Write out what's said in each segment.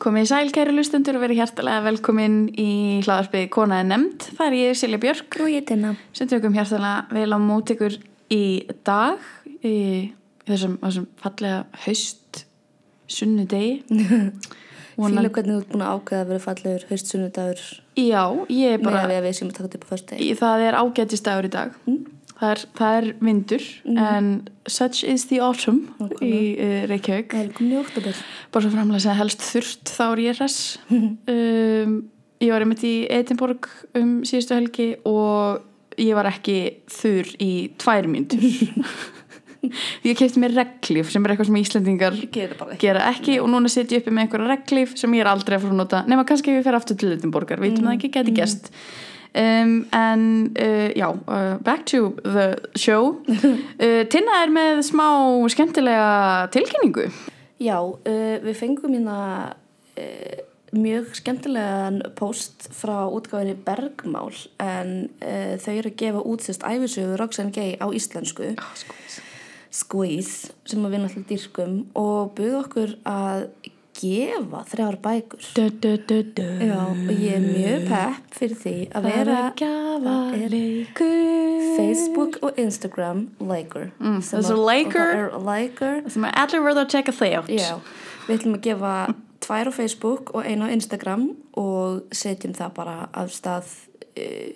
Komið í sæl, kæru lustendur og verið hjertalega velkomin í hlaðarpið Kona er nefnd. Það er ég, Silja Björk, Og ég tinna. sem tökum hjertalega vel á mót ykkur í dag, í þessum, þessum fallega haust sunnudegi. Fíla hvernig þú ert búin að ákveða að vera fallegur haustsunnudagur Já, ég er með bara, að við að við að taka þetta upp á fyrst degi. í, það er ágætistagur í dag. Það, er, það er vindur, en such is the autumn í uh, Reykjavík. Bara svo framlega segja helst þurft þá er ég hress. Um, ég var einmitt í Edinborg um síðustu helgi og ég var ekki þurr í tvær mínútur. Ég kefti mér reglíf sem er eitthvað sem Íslendingar Gera ekki. og núna setjum ég uppi með einhverja reglíf sem ég er aldrei að fara að nota nema kannski ef ég fer aftur til Edinborgar, veitum það ekki, geti gest um, en uh, já uh, back to the show. Uh, Tinna er með smá skemmtilega tilkynningu. Já, uh, við fengum hérna uh, mjög skemmtilegan post frá útgáfinni Bergmál en uh, þau eru að gefa út sérst æfisögu Roxanne Gay á íslensku. Squeeze. Sem við náttúrulega dýrkum. Og buðu okkur að gefa þrjár bækur. du, du, du. Já, og ég er mjög pepp fyrir því að vera Facebook og Instagram liker. Mm, Sem er sem er allir verða að checka þau átt við ætlum að gefa tvær á Facebook og einu á Instagram og setjum það bara af stað uh,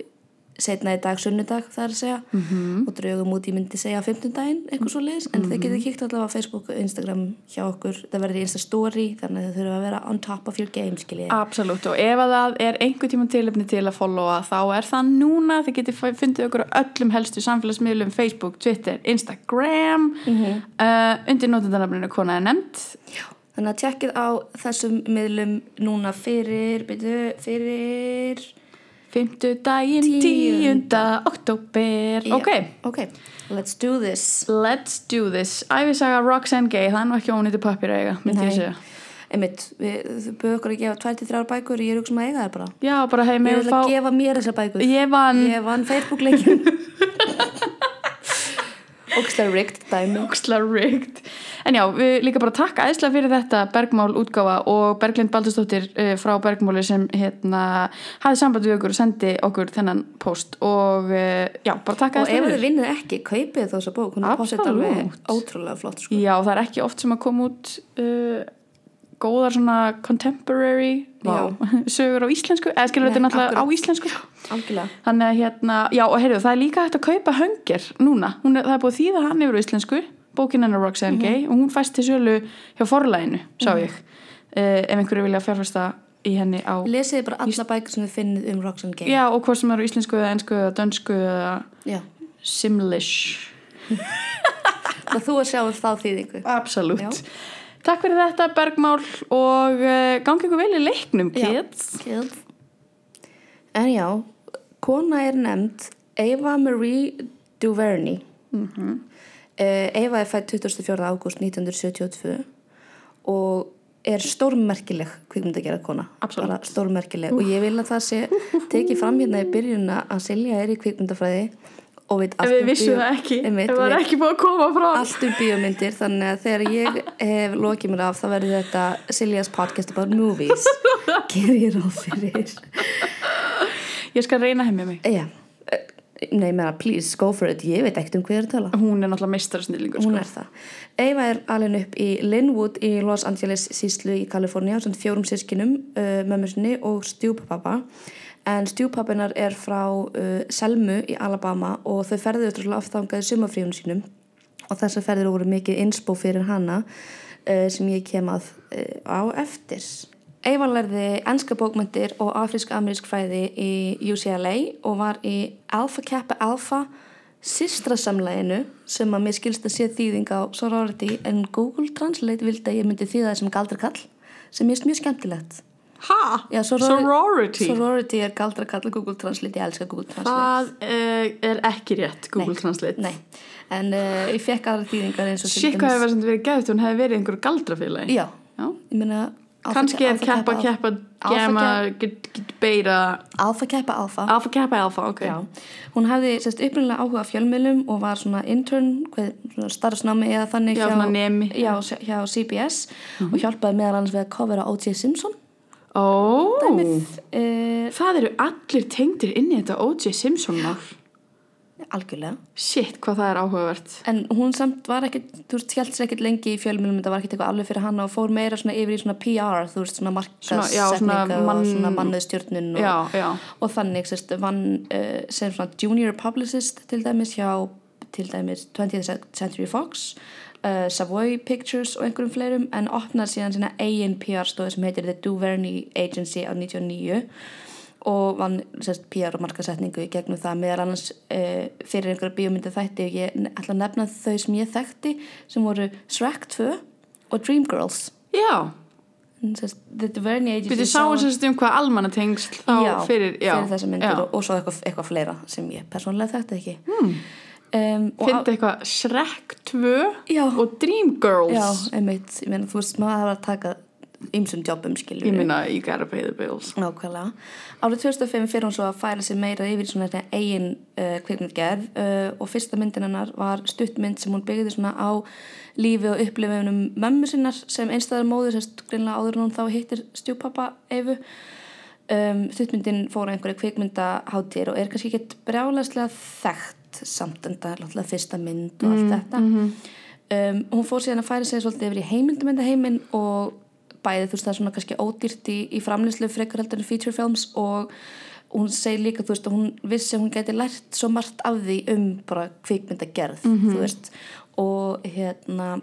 setna í dag, sunnudag það er að segja Mhm. og draugum út, ég myndi segja fimmtudaginn, eitthvað svo leiðis en þeir getið kíkt allavega á Facebook og Instagram hjá okkur, það verður í Insta Story þannig að þau þurfum að vera on top of your game skiljið. Absolutt og ef að það er einhver tíma tilefni til að followa þá er það núna. Þið getið fundið okkur á öllum helstu samfélagsmiðlum Facebook, Twitter, Instagram. Uh, undir notendanafninu kona er nefnd. Þannig að tjekkið á þessum miðlum núna fyrir, byrju, fyrir... Fymtu daginn, tíunda oktober Já, Ok, Ok, let's do this. let's do this Ævisaga Roxanne Gay, það er nú ekki ónýttu pappir að eiga myndi ég segja Einmitt, við bauðu okkur að gefa 23 bækur ég er hugsa um að eiga þær bara. Já, bara hei, Ég vil fá að gefa mér þessar bækur. Ég vann Ég vann Facebook-leikin. Ógstlega rigged dæmi. Óksla rigged En já, við líka bara takk æðslega fyrir þetta Bergmál útgáfa og Berglind Baldursdóttir uh, frá Bergmáli sem hérna hafði samband við okkur og sendi okkur þennan post og uh, já, bara takk Og ef þið fyrir vinnið ekki, kaupið þessa bók. Alveg ótrúlega flott, sko. Já, það er ekki oft sem að koma út uh, góðar svona contemporary Já. sögur á íslensku, eða skilur þetta náttúrulega á íslensku. Algjörlega. Þannig að hérna, já og heyrðu, það er líka hægt að kaupa höngir núna, er, það er búið því að hann yfir á íslensku, bókin hennar Roxanne Gay og hún fæst til sölu hjá forlæginu, sá ég, uh, ef einhverju vilja fjárfæsta í henni á, Lesiði bara alla bækur sem þið finnið um Roxanne Gay. já og hvort sem er á íslensku eða ensku eða dönsku eða Já. simlish, Það þú að sjá um þá þýðingu. absolutt. Takk fyrir þetta Bergmál og uh, gangi ykkur vel í leiknum, Já. kids. En já, kona er nefnd Eva Marie Duvernay. Mm Eva er fætt 24. ágúst 1972 og er stórmerkileg kvikmyndagerða kona. Stórmerkileg. Og ég vil að það sé tekið fram hérna í byrjunna að Silja er í kvikmyndafræði og veit allt um vissum bíó- það veit ekki búið að koma frá. allt um bíómyndir þannig að þegar ég hef lokið mér af þá verður þetta Siljas podcast about movies ger ég ráð fyrir Ég skal reyna hemmið mig. Já, eh, nei, meina, please, go for it, ég veit ekkert um hver er að tala. Hún er náttúrulega meistarasnillingur, Hún sko. er það. Eva er alveg upp í Linwood í Los Angeles síslu í Kaliforníu, svona fjórum sískinum, uh, mömmu sinni og stjúpapapa. En stjúpapinar er frá uh, Selmu í Alabama og þau ferðu öllum aftangaði sumafríunum sínum og þessar ferðir voru mikið insbó fyrir hana uh, sem ég kem að uh, á eftir. Eva lærði enska bókmyndir og afrísk-amerísk fræði í UCLA og var í Alpha Kappa Alpha sýstrasamleginu sem að mér skilst að sé þýðing á sorority en Google Translate vildi að ég myndi þýða þessum galdrakall sem er mjög skemmtilegt. Ha? Já, sorori- Sorority? Sorority er galdrakall og Google Translate, ég elska Google Translate. Það uh, er ekki rétt, Google Nei, Translate. Nei, en uh, ég fekk aðra þýðingar eins og dæmis- hefur verið verið gæðt, hún hefði verið í einhverju galdrafélagi. Já, Já. ég meina kannski er keppa, keppa, get beira Alfa keppa alfa alfa, keppa, alfa, ok Já, hún hafði sérst upprunalega áhuga á fjölmiðlum og var svona intern, svona starfsnámi eða þannig Já, svona nemi. já, hjá CBS og hjálpaði meðal annars við að covera O.J. Simpson ó, dæmið. Uh, það eru allir tengdir inn í þetta O.J. Simpson mál. Algjörlega. Shit, hvað það er áhugavert. En hún samt var ekkert, þú veist, hjælt sér ekkert lengi í fjölmiðlum, þetta var ekkert eitthvað alveg fyrir hana og fór meira svona yfir í svona PR, þú veist, svona markasetninga mann- og svona mannuðstjórnun og, já, já, og þannig sérst, vann uh, sem svona junior publicist til dæmis hjá til dæmis 20th Century Fox uh, Savoy Pictures og einhverjum fleirum en opnar síðan sína eigin PR stofu sem heitir The Duvernay Agency á 99 og vann sérst, PR og markasetningu í gegnum það meðal annars uh, fyrir einhverja bíómyndu þætti og ég ætla að nefna þau sem ég þekkti sem voru Shrek 2 og Dreamgirls já sá- sáum sérst um hvað almannatengsl þá já, fyrir, já, þessa myndir já. og, og svo eitthvað, eitthvað fleira sem ég persónulega þekkti ekki hmm. Um, Fyndi eitthvað Shrek 2 Já. og Dreamgirls já, einmitt, ég meina þú veist maður að taka ymsum jobbum skilur Ég minna, you gotta pay the bills Nákvæmlega. Árið 2005 fyrir hún svo að færa sig meira yfir svona þetta eigin uh, kvikmyndgerð uh, og fyrsta myndin hennar var stuttmynd sem hún byggði svona á lífi og upplifunum mömmu sinnar sem einstæðar móður, sérst greinlega áður en hún þá hittir stjúpappa Eifu. Um, stuttmyndin fór einhverju kvikmyndaháttir og er kannski ekkert brjálæslega þekkt samt en það er alltaf fyrsta mynd og allt þetta. Um, hún fór síðan að færa sig svolítið yfir í heimildamyndaheimin og bæði þú veist það er svona kannski ódýrt í, í framlýslu frekar heldur en feature films og hún segir líka þú veist að hún vissi að hún geti lært svo margt af því um bara kvikmyndagerð þú veist. Og hérna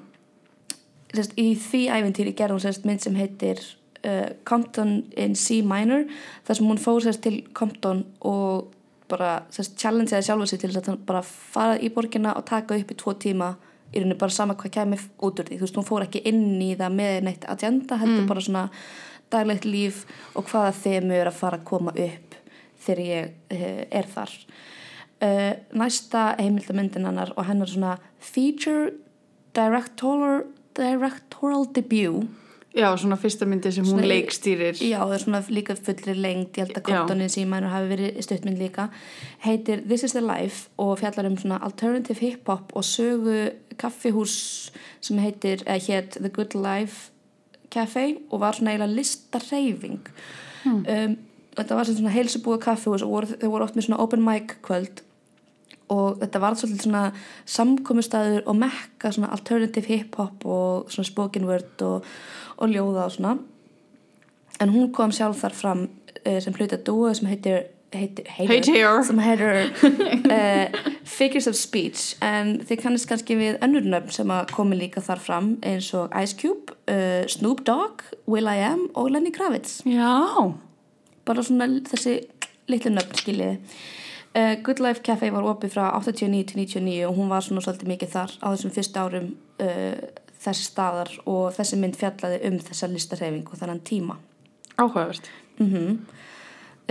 sérst, í því æfintýri gerði hún sérst mynd sem heitir uh, Compton in C minor þar sem hún fór sérst til Compton og bara sérst challengeaði sjálfa sig til þess að bara fara í borgina og taka upp í tvo tíma í rauninu bara sama hvað kemur út úr því. Þú veist, hún fór ekki inn í það með neitt agenda, heldur bara svona daglegt líf og hvaða þemu er að fara að koma upp þegar ég uh, er þar. Uh, næsta heimildamyndin hennar og hennar svona feature directorial, directorial debut Já, svona fyrsta myndi sem hún Svona- leikstýrir. Já, það er svona líka fullri lengd ég held að kontonin símænur hafi verið stuttmynd líka. Heitir This is the Life og fjallar um svona alternative hip-hop og sögu kaffihús sem heitir, eða hétt The Good Life Café og var svona eiginlega listarreyfing Hmm. um, þetta var sem svona heilsubúið kaffihús og voru, þau voru oft með svona open mic kvöld og þetta var svolítið svona samkomustæður og mekka svona alternative hip-hop og svona spoken word og, og ljóða og svona. En hún kom sjálf þar fram uh, sem hluti að dúa sem heitir heitir, Heitir. sem heitir uh, Figures of Speech. En þið kannist kannski við önnur nöfn sem að komi líka þar fram eins og Ice Cube, uh, Snoop Dogg Will.i.am og Lenny Kravitz. Já, bara svona þessi litlu nöfn skiljiði. Uh, Good Life Café var opið frá 89 til 99 og hún var svona svolítið mikið þar á þessum fyrstu árum þessi staðar og þessi mynd fjallaði um þessa listarhefing og þannan tíma. Áhugavert. Mm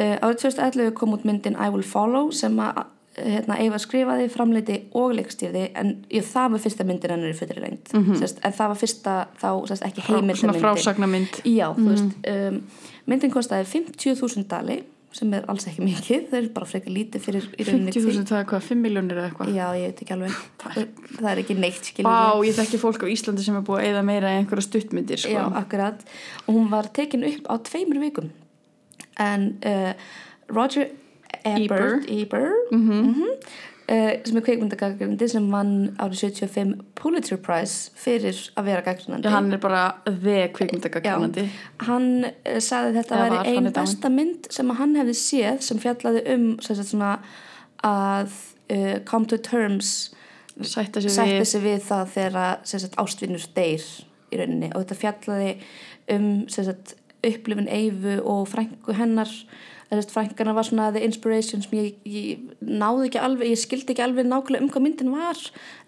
Uh, árið 2011 kom út myndin I Will Follow sem að hérna, Eva skrifaði, framleiti og leikstýrði en jú, það var fyrsta myndin hennar í fullri reynd mm -hmm. en það var fyrsta þá sest, ekki Frá, Svona heimildamyndin frásagnamynd Já, þú veist um, myndin kostaði 50.000 dali sem er alls ekki mikið það er bara frekar lítið fyrir í rauninni 50.000 það er hvað, 5 miljónir eða eitthvað? Já, ég veit ekki alveg. Það er ekki neitt skilur Vá, ég þekki fólk á Íslandi sem er búið að eyða meira en einhverja stuttmyndir sko. Já, akkurat. Og hún var tekin upp á tveimur vikum. En uh, Roger Ebert, Ebert Mhm. mm uh, sem er kveikmyndagagrindi sem vann árið 75 Pulitzer Prize fyrir að vera gagrindandi hann er bara the kvikmyndagagrænandi hann uh, sagði þetta að veri hann ein er dáinn. besta mynd sem hann hefði séð sem fjallaði um sagt, svona, að uh, come to terms Sætta sig sætti við sig við það þegar ástvinnur deyr í rauninni. Og þetta fjallaði um sagt, upplifun Eyfu og frængu hennar Þessast frængana var svona the inspiration sem ég, ég náði ekki alveg, ég skildi ekki alveg nákvæmlega um hvað myndin var.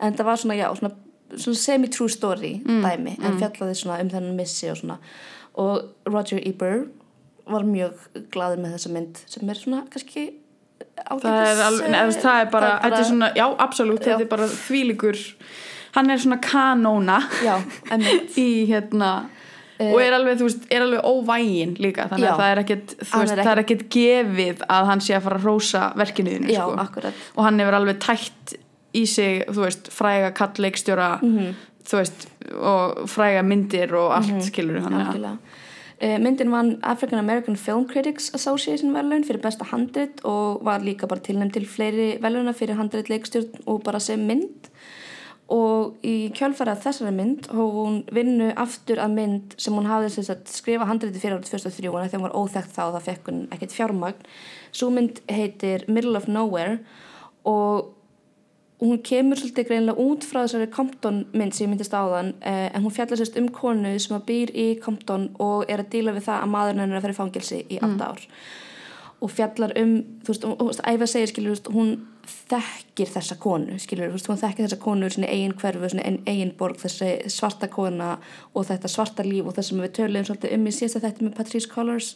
En það var svona, já, svona, svona semi-true story dæmi, en fjallaði svona um þennan missi og svona. Og Roger Ebert var mjög glaður með þessa mynd sem er svona kannski ágætis það er, alveg, neð, það er bara, þetta er svona, já, absolutt þetta er bara þvílíkur hann er svona kanóna í hérna og er alveg, þú veist, er alveg óvægin líka þannig Já. að það er ekkit, þú veist, er það er ekkit gefið að hann sé að fara að rósa verkinuðinu Já, sko. akkurat. og hann hefur alveg tætt í sig, þú veist, fræga kallleikstjóra Mhm. þú veist, og fræga myndir og allt, mm skilur hann Algjörlega. Uh, myndin vann African American Film Critics Association velun fyrir besta handrit og var líka bara tilnæmt til fleiri veluna fyrir handrit leikstjórn og bara sem mynd og í kjölfæra þessari mynd hóf hún vinnu aftur að mynd sem hún hafði sem sagt, skrifa handriti fyrir árið 2003 en þegar hún var óþekkt þá það fekk hún ekkert fjármagn. Svo mynd heitir Middle of Nowhere og hún kemur svolítið greinlega út frá þessari Compton mynd sem ég myndist áðan eh, en hún fjallar sérst um konu sem að býr í Compton og er að díla við það að maðurinn hennar er að fara í fangilsi í 8 ár og fjallar um, þú veist, og, og, Æfa segir, skilur, veist, hún þekkir þessa konu, skilur, veist, hún þekkir þessa konu úr sinni eigin hverfu, sinni eigin borg þessi svarta kona og þetta svarta líf og það sem við töluðum svolítið um í síðasta þetta með Patrice Collars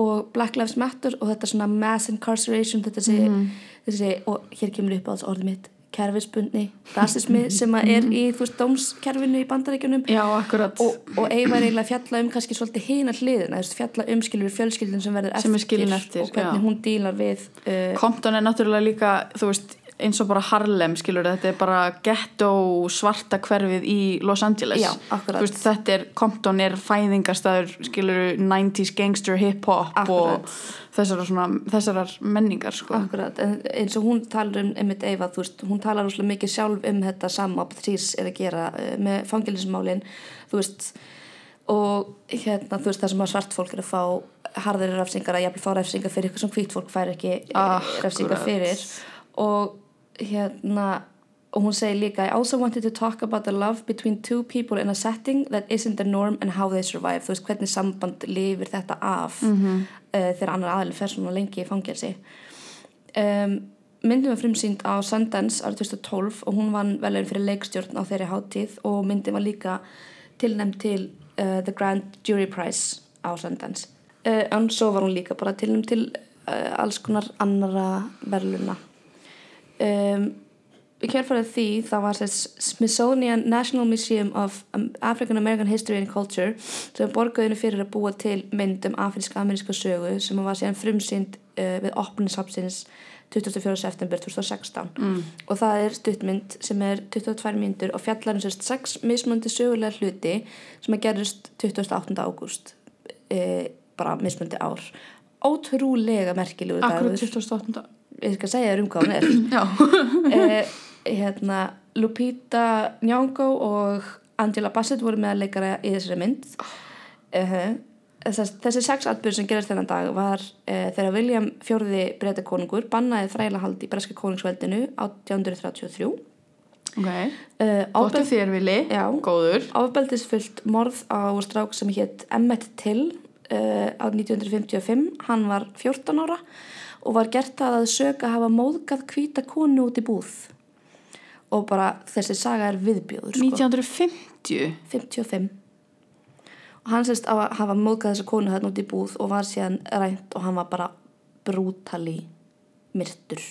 og Black Lives Matter og þetta svona mass incarceration þetta þessi, þessi og hér kemur upp á þessu orðið mitt kerfisbundni, rasismi sem er í þú veist, dómskerfinu í bandaríkjunum. Já, akkurat. Og, og Eva er eiginlega að fjalla um kannski svolítið hina hliðina, þú veist, fjalla um skilur fjölskyldin sem verður Sem er skilin eftir, og hvernig já. hún dílar við uh, Compton er náttúrulega líka, þú veist eins og bara Harlem, skilur, þetta er bara ghetto svarta hverfið í Los Angeles Já, akkurat. Veist, þetta er, Compton er fæðingarstaður skilur, 90s gangster hip-hop Akkurat. og þessar, svona, þessarar menningar sko. Akkurat, en eins og hún talar um einmitt Eva, þú veist, hún talar úrslega mikið sjálf um þetta sama Patrís er að gera uh, með fangilismálin, þú veist og hérna, þú veist, það sem að svart fólk er að fá harðari refsingar að jafnvel fá refsingar fyrir eitthvað sem hvít fólk fær ekki Akkurat. uh, refsingar fyrir og hérna og hún segir líka I also wanted to talk about the love between two people in a setting that isn't the norm and how they survive. Þú veist hvernig samband lifir þetta af -hmm. uh, þegar annar aðeins fer svona lengi í fangelsi. Um, myndin var frumsýnd á Sundance árið 2012 og hún vann velun fyrir leikstjórn á þeirri hátíð og myndin var líka tilnæmt til uh, The Grand Jury Prize á Sundance. Uh, en svo var hún líka bara tilnæmt til alls konar annara verðluna um, í kjærfærið því það var þess Smithsonian National Museum of African American History and Culture sem borgaðinu fyrir að búa til mynd um afríska-ameríska sögu sem var síðan frumsýnd uh, við opninsapsins 24. september 2016 mm. og það er stuttmynd sem er 22 mínútur og fjallar um sérst 6 mismunandi sögulega hluti sem að gerist 28. ágúst uh, bara mismunandi ár ótrúlega merkilegur Akkurat dagur 28. ég skal segja þér um hvað hún er. Eh, hérna Lupita Nyong'o og Angela Bassett voru með að leikara í þessari mynd. Uh, Þess, þessi sex atbyrð sem gerast þennan dag var uh, þegar William fjórði breyta konungur bannaði þrælahald í breska konungsveldinu 1833 ok. Uh, Gottu þér vili, Já. góður. Áfbeldisfullt morð á strák sem hétt Emmett Till uh, á 1955, hann var 14 ára og var gert það að sög að hafa móðgað hvíta konu út í búð og bara þessi saga er viðbjóður sko. 1950 55 og hann sérst að hafa móðgað þessa konu þarna út í búð og var síðan rænt og hann var bara brútali myrtur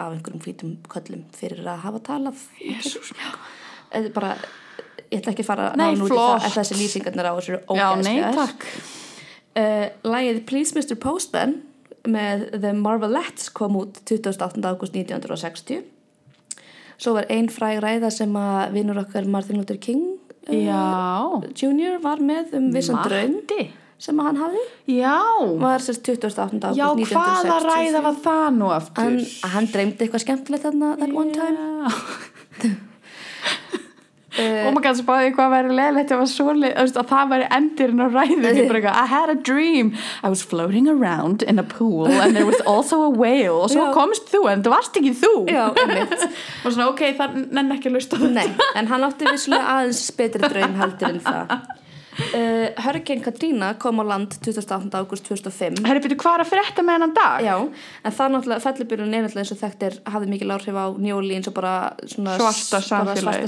af einhverjum hvítum köllum fyrir að hafa talað Jésús Þetta er bara, ég ætla ekki að fara Nei, flott. það, en þessi lýsingarnar á þessu eru Já, nei, takk Uh, Lægið Please Mr. Postman með The Marvelettes kom út 28. ágúst 1960 svo var ein fræg ræða sem að vinnur okkar Martin Luther King Já, Jr. var með um vissan Matti sem hann hafði Já, var sérst 28. ágúst já 1963 hvaða ræða var það nú aftur? hann, hann dreymdi eitthvað skemmtilegt þarna that one time Já Og maður kannski spáði hvað væri leðilegt að, það væri endirinn á eitthvað, I had a dream. I was floating around in a pool and there was also a whale. Og svo komst þú en það varst ekki þú. Og svona ok, það nenn ekki að lusta þetta. en hann átti vissulega aðeins betri draum heldur en það uh, Hurricane Katrina kom á land 28. ágúst 2005 Herri, byrju, hvað er að frétta með hennan dag? Já, en það náttúrulega, fellibyrjun er náttúrulega eins og þekktir hafði mikil áhrif á New Orleans og bara Svarta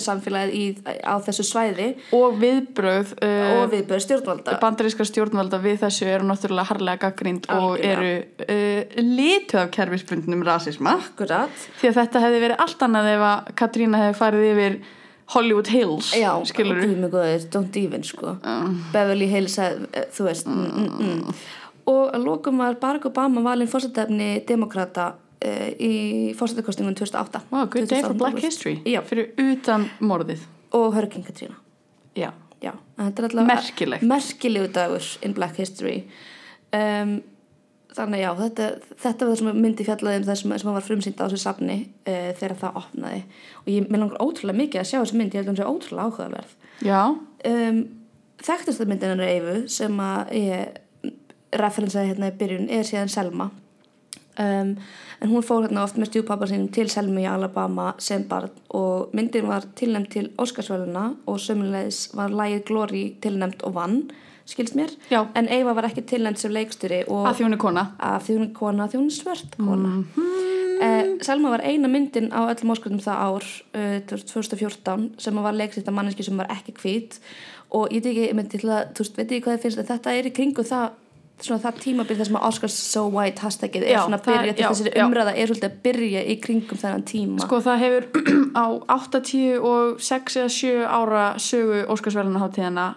samfélagið. í, á þessu svæði. Og viðbröð uh, og viðbörð stjórnvalda. bandarískar stjórnvalda við þessu eru náttúrulega harlega gaggrind og eru uh, litu af kerfisbundnum rasisma. Akkurat, því að þetta hefði verið allt annað ef að Katrína hefði farið yfir Hollywood Hills Já, skilur góður, don't even sko. Beverly Hills, eh, eh, þú veist mm, mm, mm. og að lokum var Barack Obama valinn fórsetefni demokrata uh, í fórsetakostingum 2008 oh, good day for 2008, black history. Já, fyrir utan morðið. Og Hurricane Katrina. Já, er Merkilegt. merkilegu dagur in black history. Um, þannig já þetta, þetta var það sem myndi fjallaði um það sem, sem var frumsýnd á þessu safni uh, þegar það opnaði. Og ég mér langar ótrúlega mikið að sjá þessu mynd ég held að hún sé ótrúlega áhugaverð. Um, þekktasta myndin hennar Eyfu sem að ég referensaði hérna í byrjun er síðan Selma. Um, en hún fór hérna oft með stjúpappa sínum til Selma í Alabama sem barn. Og myndin var tilnæmt til Óskarsvöluna og sömulegis var lægið Glory tilnæmt og vann skilst mér, Já. en Eyva var ekki tilnæmt sem leiksturi og að því hún er kona. Að því hún er kona, að er svört kona. Mm Selma var eina myndin á öllum ósköldum það ár uh, 2014 sem var leiksitt af manneski sem var ekki hvít. Og ég veit ekki, ég myndi til að, þú veist, veit ekki hvað þið finnst en þetta er í kringu það svona það tímabil sem að Oscars so white hashtagið er Já, svona að til já, þessari umræða er svolítið að byrja í kringum þennan tíma. Sko það hefur á 80 og 6 eða 7 ára sögu Óskarsverðanaháttíðana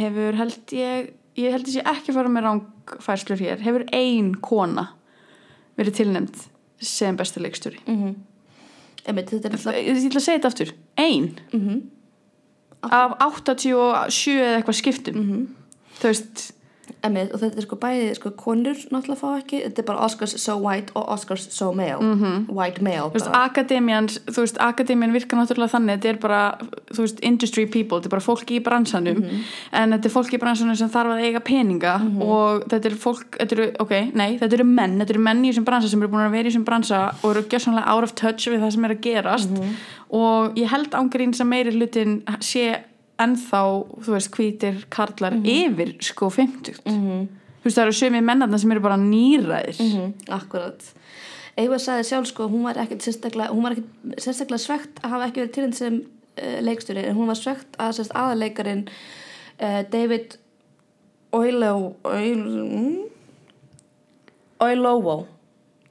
hefur held ég ég held ég sé ekki að fara með rángfærslur hér. Hefur ein kona verið tilnæmt sem besta leikstjóri. Mm þetta alltaf ég ætla að segja þetta aftur. Ein? Mm af 87 eða eitthvað skiptum. Mhm. þú veist Einmitt, og þetta er sko bæði sko konur náttúrulega fá ekki, þetta er bara Oscars so white og Oscars so male white male Þú veist, bara. akademian, þú veist, akademian virkar náttúrulega þannig, þetta er bara, þú veist, industry people, þetta er bara fólki í bransanum, Mhm. en þetta er fólki í bransanum sem þarf að eiga peninga og þetta er fólk, þetta eru, ok, nei, þetta eru menn, þetta eru menn í þessum bransa sem eru búin að vera í þessum bransa og eru gjössanlega out of touch við það sem er að gerast Mhm. og ég held ángrín sem meiri hlutin sé ennþá, þú veist, hvítir karlar yfir sko 50. Mhm. Þú veist, það eru sömi mennarna sem eru bara nýræðir. Mm akkurat Eyva sagði sjálf sko hún var ekkert sérstaklega hún var ekkert sérstaklega svegt að hafa ekki verið tilhend sem uh, leikstjóri en hún var svegt að sérst aðaleikarin uh, David Oilo Oil, Oilovo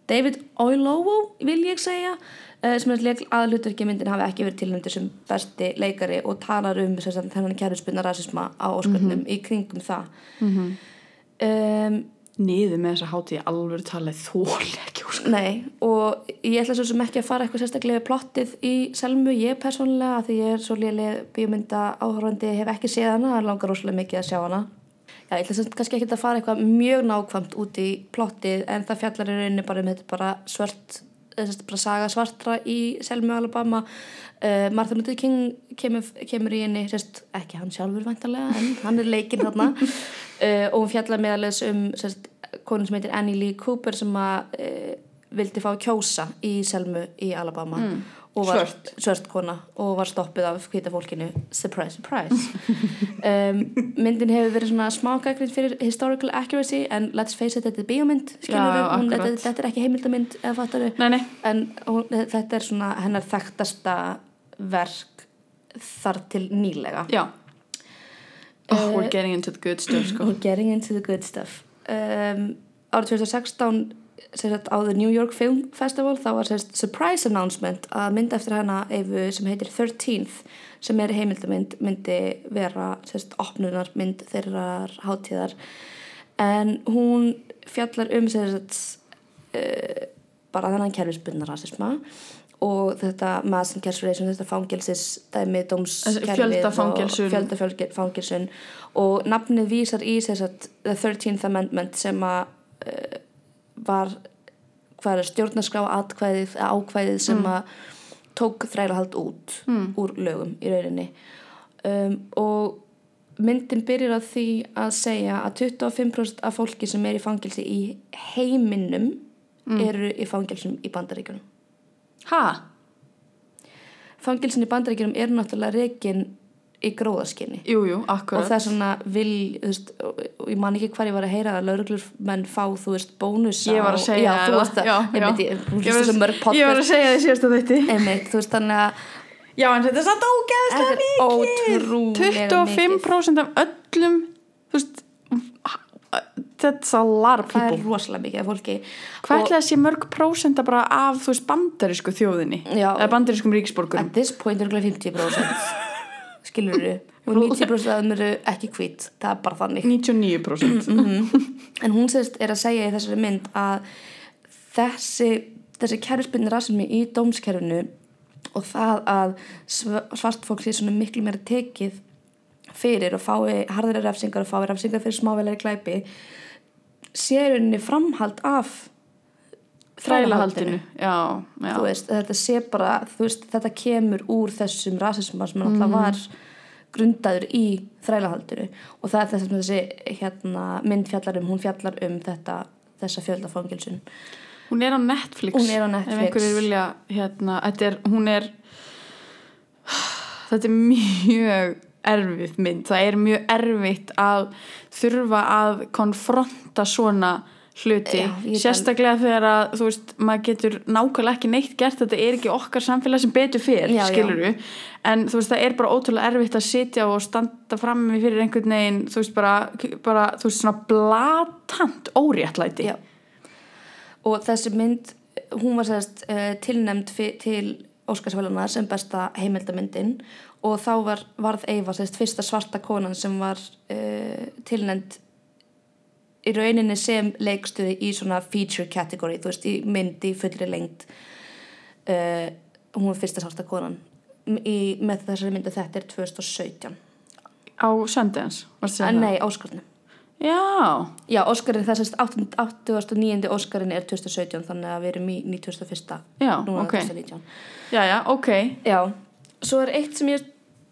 David Oilovo vil ég segja uh, sem er aðalutverki myndin hafi ekki verið tilhendur sem besti leikari og talar um þennan kærusbyrna rasisma á ósköldnum í kringum það. Um, Niður með þessa hátíð alveg talið þóli ekki úr Nei, og ég ætla svo sem ekki að fara eitthvað sérstaklega plottið í Selmu, ég persónulega, því ég er svo lélega bíómynda áhörfandi, hef ekki séð hana, langar rosalega mikið að sjá hana. Já, ég ætla kannski ekki að fara eitthvað mjög nákvæmt út í plottið, en það fjallar í rauninni bara um þetta bara svart, bara saga svartra í Selmu, Alabama. Uh, Martin Luther King kemur, kemur í henni, sérst, ekki hann sjálfur væntalega, en hann er leikinn þarna. uh, og hún fjallar meðalins um sérst, konun sem heitir Annie Lee Cooper sem að uh, vildi fá kjósa í Selmu í Alabama og var Svört. svört kona og var stoppuð af hvita fólkinu. Surprise, surprise. Um, myndin hefur verið svona smá gaggrinn fyrir historical accuracy en let's face it, þetta er akkurat. þetta, er ekki heimildamynd eða fattaru Nei, nei, en hún, þetta er svona hennar þekktasta verk þar til nýlega. Já. Oh, we're getting into the good stuff, sko. og getting into the good stuff. Um, árið 2016 sem sagt, á The New York Film Festival þá var sem sagt, surprise announcement að mynd eftir hana Eyvu sem heitir 13th sem er heimildamynd myndi vera sem sagt, opnunar mynd þeirrar hátíðar. En hún fjallar um sem uh, bara þennan kerfisbundna rasisma og þetta mass incarceration, þetta fangelsis dæmi, dómskerfið fjöldafangilsun og nafnið vísar í sem sagt, the 13th amendment sem að uh, var hvað er stjórnarskrá atkvæðið ákvæðið sem að tók þrælahald út úr lögum í rauninni. Um, og myndin byrjar á því að segja að 25% af fólki sem er í fangelsi í heiminum eru í fangelsum í bandaríkjunum. Ha? fangelsin í bandaríkjunum eru náttúrulega reikin í gróðaskinni Jú, jú, og akkurat það er svona vil þú veist, og ég man ekki hvað ég var að heyra að lauruglur menn fá, þú veist, bónusa Ég var að segja já, þú það, varst að, já, einmitt, já. ég, þú Ég veist var- þessu mörg Ég var að podcast segja því síðast á þetta einmitt, þú veist, þannig að Já, en þetta er samt ógeðslega Þetta er mikið. ótrúlega 25% af öllum þú veist that's a lot of það er people. rosalega mikið af fólki. Hvað Og- ætla þessi mörg prósenda bara af þú veist bandarísku þjóðinni? Já. eða bandarískum ríksborgurum at this point er það 50% skilur og 90% af þeim eru ekki hvít. Það er bara þannig. 99% en hún sérst er að segja í þessari mynd að þessi þessi kerfisbyrni rasismi í dómskerfinu og það að sv- svart fólk sé svona miklu meira tekið fyrir og fái harðari refsingar og fái refsingar fyrir smávelari glæpi sé í rauninni framhald af þrælahaldinu. Já, já. veist, þetta sé bara veist, þetta kemur úr þessum rasisma sem náttúrulega var grundaður í þrælahaldinu. Og það er þess að þessi hérna, mynd fjallar um, hún fjallar um þetta, þessa fjöldafangilsun hún er á Netflix Hún er á Netflix. ef einhverjir vilja hérna, þetta er, hún er þetta er mjög erfið mynd, það er mjög erfitt að þurfa að konfronta svona hluti Já, sérstaklega þegar að þú veist, maður getur nákvæmlega ekki neitt gert þetta er ekki okkar samfélag sem betur fyrr já. skiluru, en þú veist það er bara ótrúlega erfitt að sitja og standa frammi fyrir einhvern veginn, þú veist bara, bara þú veist svona blatant óréttlæti Já. og þessi mynd hún var sérst uh, tilnæmd fi- til Óskarsvæluna sem besta heimildamyndin og þá var, varð Eyva sérst fyrsta svarta konan sem var uh, tilnæmd í rauninni sem leikstuði í svona feature category, þú veist, í mynd í fullri lengt uh, hún var fyrsta svarta konan í, með þessari myndu þetta er 2017 á Sundance, það? nei, Óskarnu Já, Já, Óskarinn, það sést 89. Óskarinn er 2017 þannig að við erum í 91. Já, núna ok. 2019 já, já, ok Já, svo er eitt sem ég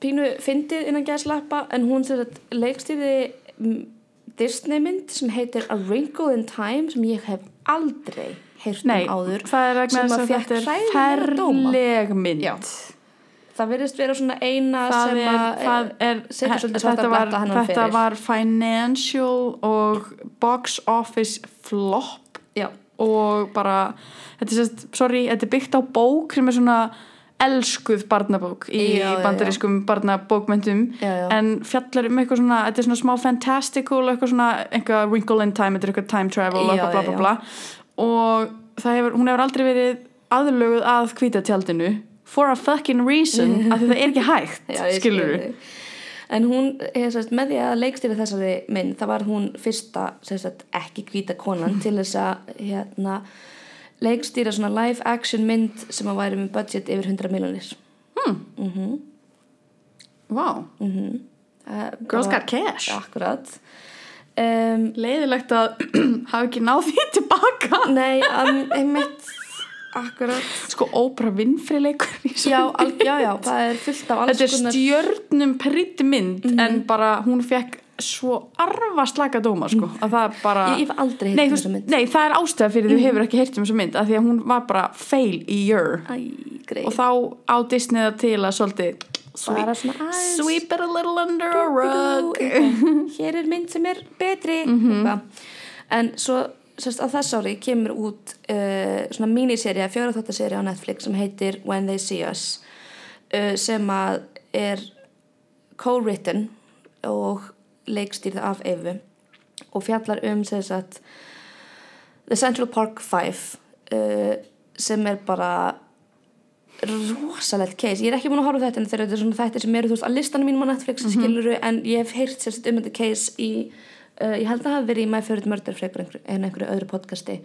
pínu fyndið innan gæðslappa en hún sér að leikstýði Disney mynd sem heitir A Wrinkle in Time sem ég hef aldrei heyrt um áður sem að þetta er hræðilega dóma. mynd Já. það verðist vera svona eina það sem að er setur svolítið svarta þetta var, bletta hennan þetta fyrir. var financial og box office flop Já, og bara þetta er sorry, þetta er byggt á bók sem er svona elskuð barnabók í Já, já, já. bandarískum barnabókmyndum Já, já. en fjallar um eitthvað svona þetta er svona smá fantastical eitthvað svona eitthvað wrinkle in time, er eitthvað time travel eitthvað bla bla bla og hefur, hún hefur aldrei verið aðlöguð að hvítatjaldinu for a fucking reason af því það er ekki hægt, skilur skil þig. En hún, sérst, með því að leikstýra þessari mynd, það var hún fyrsta, sérst, ekki hvíta konan til þess að hérna, leikstýra svona live action mynd sem að væri með budget yfir 100 miljonir. wow, Uh, girls got cash. Akkurat. Um, leiðilegt að hafa ekki náð því tilbaka. Nei, einmitt, akkurat. sko Oprah Winfrey leikur Já, al, já, já, það er fullt af alls þetta er stjörnum peritt mynd en bara hún fekk svo arfa slaka dóma sko að það bara Ég, ég hef aldrei heilt um þessa mynd. nei, það er ástæða fyrir því þú hefur ekki heyrt um þessa mynd af því að hún var bara fail í year Æ, og þá á Disney það til að svolítið sweep, svona sweep it a little under a rug. hér er mynd sem er betri eitthvað. en svo sérst, á þess ári kemur út uh, svona míniserja, fjóraþáttaserja á Netflix sem heitir When They See Us uh, sem að er co-written og leikstýrð af Evu og fjallar um að The Central Park 5 uh, sem er bara rosalegt case, ég er ekki búin að horfa þetta en þeir eru svona þættir sem eru þú veist að listanum mínum á Netflix mm skiluru en ég hef heyrt sérst um þetta case í, uh, ég held að það hafi verið í My Favorite Murder frekar en einhverju öðru podcasti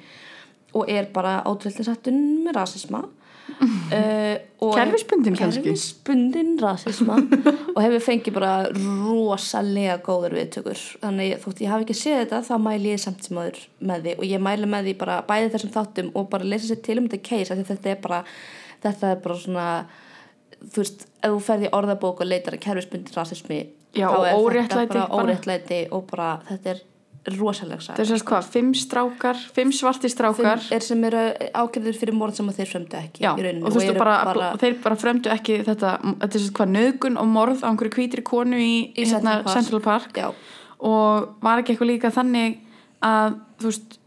og er bara ótrúlega sattun með rasisma uh, og- Kerfisbundinn kannski? kerfisbundin rasisma og hefur fengið bara rosalega góður viðtökur þannig þótt ég hafi ekki séð þetta þá mæli ég samt sem aður með því og ég mæli með því bara bæði þessum þáttum og bara lesa sér til um þetta case þetta er bara þetta er bara svona þú veist, ef þú ferði orðabók og leitar að kerfisbundin rasismi Já, þá og er óréttlæti bara bara. óréttlæti og bara þetta er rosalega það er sérst hvað, fimm strákar fimm svarti strákar. Er sem eru ákefður fyrir morð sem þeir frömdu ekki Já, í rauninni og eru bara, bara, þeir bara fremdu ekki þetta, þetta er sérst hvað, nöðgun og morð á einhverju hvítri konu í, Í hérna, Central Park. Central Park. Og var ekki eitthvað líka þannig að þú veist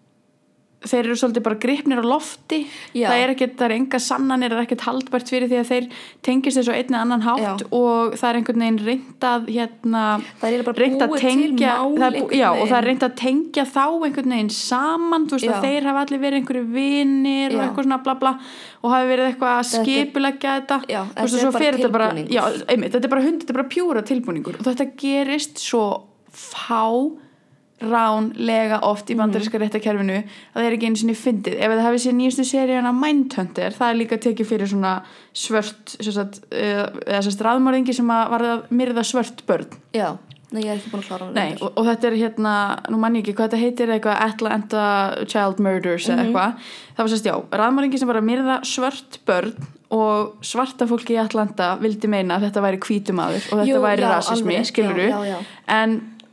þeir eru svolítið bara gripnir á lofti Já. það er ekkert, það er enga sannanir það er ekkert haldbært fyrir því að þeir tengist þessu einni annan hátt Já. og það er einhvern veginn reyndað hérna, er að til tengja það er, já, og það er veginn. reynd að tengja þá einhvern veginn saman þú veist að þeir hafa allir verið einhverju vinir og eitthvað svona bla bla og hafi verið eitthvað að skipulegja þetta Þú veist, er svo fer þetta bara, þetta er bara hund, þetta er bara pjúra tilbúningur og þetta gerist svo fá ránlega oft í bandaríska réttakerfinu að það er ekki einu sinni fyndið. Ef það hefði séð nýjastu seríuna Mindhunter það er líka tekið fyrir svona svört sagt, eh, eða sérst raðmörðingi sem að var að myrða svört börn. Já, nei, ég er ekki búin að klára Nei, og, og þetta er hérna, nú mann ég ekki hvað þetta heitir eitthvað Atlanta Child Murders eða eitthvað, það var sérst já raðmörðingi sem var að myrða svört börn og svarta fólki í Atlanta vildi meina að þetta væri hvítumadur og þetta Jú, væri já, rasismi, alveg, já, já,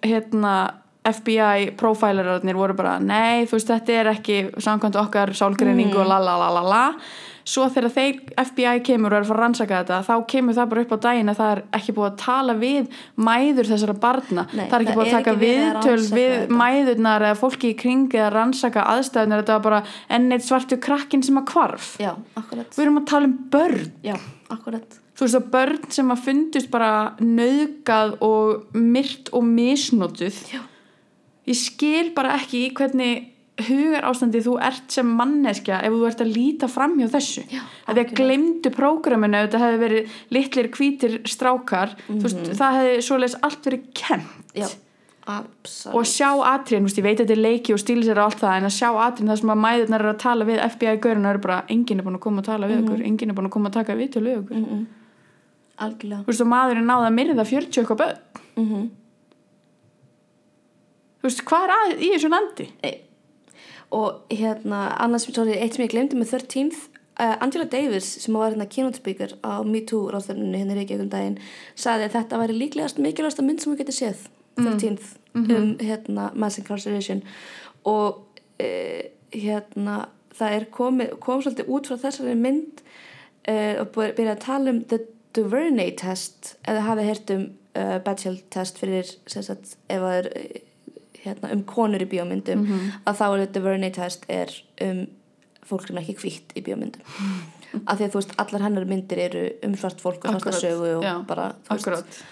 hérna FBI profilerarnir voru bara nei, þú veist, þetta er ekki samkvæmt okkar sálgreiningu Mm. og la la la la la. Svo þegar þeir FBI kemur og er að fara að rannsaka þetta þá kemur það bara upp á daginn að það er ekki búið að tala við mæður þessara barna. Nei, það er ekki það búið að taka að viðtöl rannsaka við þetta. mæðurnar eða fólki í kring eða rannsaka aðstæðunar þetta var bara enn eitt svartu krakkin sem að hvarf. Já, við erum að tala um börn. Já, þú veist að börn sem að fundust bara nöðgað og myrt og misnotuð Já. Ég skil bara ekki í hvernig hugar ástandi þú ert sem manneskja ef þú ert að líta fram hjá þessu. Já, að því að glemdu prógraminu þetta hefði verið litlir hvítir strákar þú veist, það hefði svoleiðis allt verið kent Já, og sjá atriðin, ég veit að þetta er leiki og stílisir og allt það, en að sjá atriðin það sem að mæðurnar eru að tala við FBI-görun og eru bara, enginn er búin að koma að tala við okkur enginn er búin að koma að taka við til við okkur. Algjörlega. Þú veist, og maðurinn náði að myrða 40 eitthvað börn. Mm þú veist, hvað er að í þessu landi? Nei. Og hérna, annars, sorry, eitt sem ég glemdi með 13th uh, Angela Davis sem var hérna keynote speaker á Me Too ráðstefnunni hérna í Reykjavík um daginn sagði að þetta væri líklegast mikilvægasta mynd sem við getum séð 13th um hérna mass incarceration og uh, hérna það er komið, kom svolítið út frá þessari mynd uh, og byrjaði að tala um the Duvernay test eða hafið heyrt um Batchel test fyrir sem sagt, ef það er hérna, um konur í bíómyndum að þá er þetta Verney test er um fólk sem er ekki hvítt í bíómyndum. Af því að þú veist allar hennar myndir eru um svart fólk og svarta sögu og já, bara veist,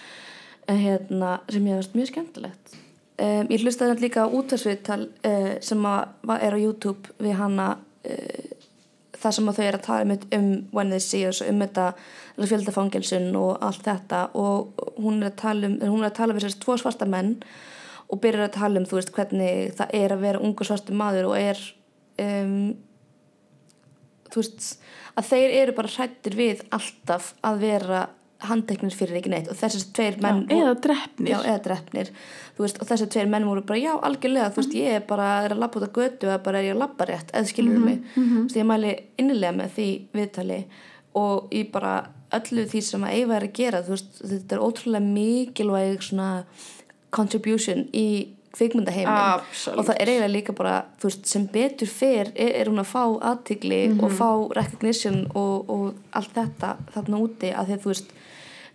hérna, sem ég veist mjög skemmtilegt. Um, ég hlustaði hérna líka á útvarsviðtal uh, sem að, var- er á YouTube við hana uh, það sem að þau eru að tala um, um when they see us um þetta fjöldafangelsun og allt þetta. Og hún er að tala um hún er að tala við þessast tvo svarta menn og byrjar að tala um þú veist hvernig það er að vera ungu svartu maður og er um, þú veist að þeir eru bara hrættir við alltaf að vera handteknir fyrir ekki neitt. Og þessar tveir menn Já, eða drefnir já, eða drefnir veist, og þessar tveir menn voru bara já, algjörlega þú veist, ég er bara er að labba út að götu eða bara er ég að labba rétt, eða skilur mig? þú veist, ég mæli innilega með því viðtali og ég bara öllu því sem að Eyva er að gera þú veist, þetta er ótrúlega mikilvæg svona contribution í kvikmyndaheimin og það er eiginlega líka bara veist, sem betur fer er, er hún að fá aðtigli og fá recognition og, og allt þetta þarna úti að að þú veist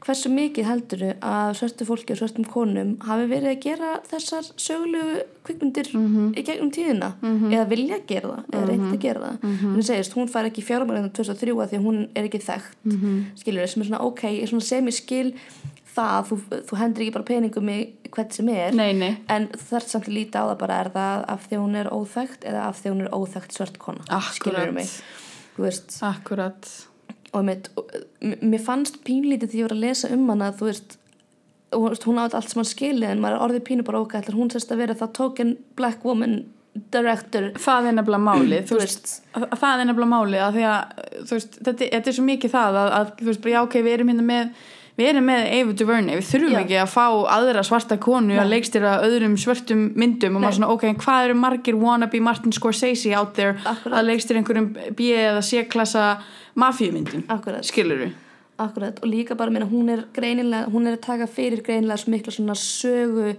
hversu mikið heldur að svörtu fólki og svörtum konum hafi verið að gera þessar sögulegu kvikmyndir í gegnum tíðina? Eða vilja gera það eða reyndi að gera það? Mm hún segist, hún fær ekki fjármælinna 2003 að því að hún er ekki þekkt mm -hmm. skilur sem er svona ok, sem ég skil það, þú, þú hendur ekki bara peningum í hvert sem er Nei, nei, en þú þarf samt að líta á það bara er það af því hún er óþekkt eða af því hún er óþekkt svört kona? Skilurðu mig? Akkurat. Og, mitt, og m- mér fannst pínlítið því ég var að lesa um hana þú veist hún átt allt sem hann skilið en maður er orðið pínu bara okkar hún sérst að vera það token black woman director? Það er nefnilega málið þú veist. Að- að það er nefnilega málið að að veist, þetta, þetta er svo mikið það að, að veist, já ok, við erum hérna með við erum með Ava DuVernay, við þurfum Já. ekki að fá aðra svarta konu að leikstýra öðrum svörtum myndum og maður svona, ok, hvað eru margir wannabe Martin Scorsese out there Akkurat. að leikstýra einhverjum B eða C-klassa mafíumyndum, skilur við Akkurat, og líka bara meina, hún er greinilega, hún er að taka fyrir greinilega svo mikla svona sögu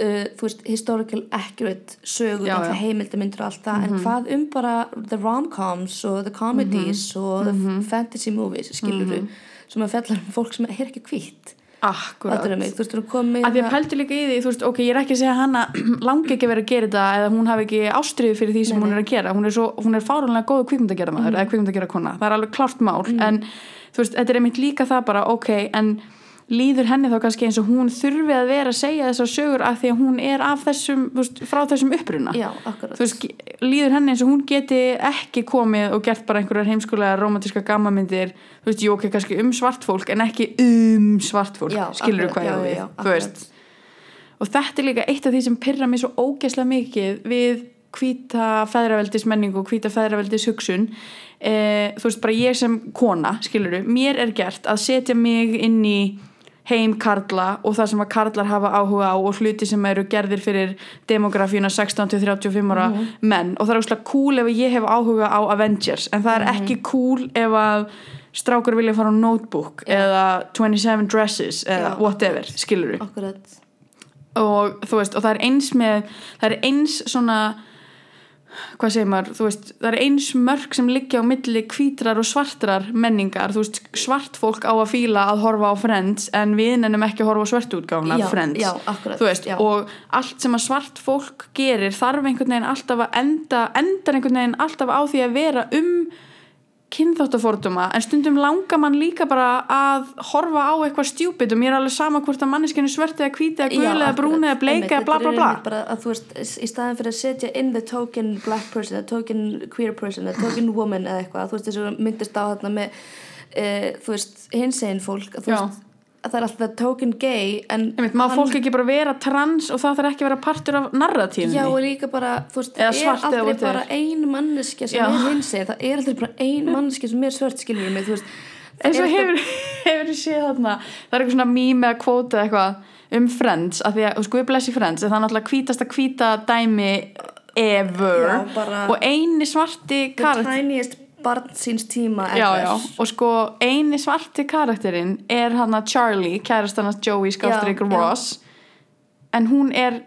uh, þú veist, historical accurate sögu, Já, já. heimildamindur og allt það, en hvað um bara the rom-coms og the comedies og the fantasy movies, skilur við sem að fjallar um fólk sem er ekki Fattar mig, þú veist, þú komið að því að pæltu líka í því, þú veist, ok, ég er ekki að segja hana langi ekki að vera að gera þetta eða hún hafi ekki ástriðu fyrir því sem Nei, hún nei. er að gera. Hún er, svo, hún er fárunlega góð gera maður eða kona, það er alveg klárt mál en þú veist, þetta er einmitt líka það bara ok, en líður henni þá kannski eins og hún þurfi að vera að segja þessar sögur af því að hún er af þessum, þú veist, frá þessum uppruna. Já, þú veist, líður henni eins og hún geti ekki komið og gert bara einhverjar heimskulega romantíska gammamyndir, þú veist, jú, ok, kannski um svart fólk en ekki um svart fólk. Já, skilur akkurat, hvað já, við, þú og þetta er líka eitt af því sem pyrra mig svo ógeðslega mikið við hvíta feðraveldis menningu og hvíta feðraveldis hugsun eh, þú veist, bara ég sem kona skilur mér er gert að setja mig inn í heim karla og það sem að karlar hafa áhuga á og hluti sem eru gerðir fyrir demografíuna 16-35 ára Mhm. menn. Og það er úrslega cool ef ég hef áhuga á Avengers en það er Mhm. ekki cool ef að strákur vilja fara á notebook eða 27 dresses eða Já, whatever, skilur Akkurat. Og veist, og það er eins með það er eins svona hvað segir maður, þú veist það er eins mörg sem liggja á milli hvítrar og svartrar menningar, þú veist svart fólk á að fíla að horfa á Friends en við nennum ekki að horfa á svart útgáfuna Já, Friends, já, akkurat, þú veist já. og allt sem að svart fólk gerir þarf einhvern veginn alltaf að enda endar einhvern veginn alltaf á því að vera um kynþáttaforduma en stundum langar mann líka bara að horfa á eitthvað stjúpid og mér er alveg sama hvort að manneskinu svört eða hvíti eða gul eða brún eða bleika bla bla bla. bara að þú veist, í staðin fyrir að setja in the token black person, the token queer person the token woman eða eitthvað. Þú veist, þess að myndist á þarna með uh, þú veist, hinsegin fólk að þú veist, að það er alltaf the token gay en Einmitt, má hann- fólk ekki bara vera trans og það þarf ekki að vera partur af narratífinni Já, og líka bara, þú veist, það er aldrei bara ein manneskja sem Já. er hinsegin, það er aldrei bara ein manneskja sem er svört, skiljum mig, þú veist. Eins og hefur, hefur séð þarna það er eitthvað svona mím eða kvóta eða eitthvað um Friends af því að, sko við blessi Friends en það er náttúrulega hvítasta hvíta dæmi ever. Já, og eini svarti the tiniest barn síns tíma já, já, og sko eini svarti karakterinn er hann að Charlie kærastannast Joey Skástrík Já, já. Ross. En hún er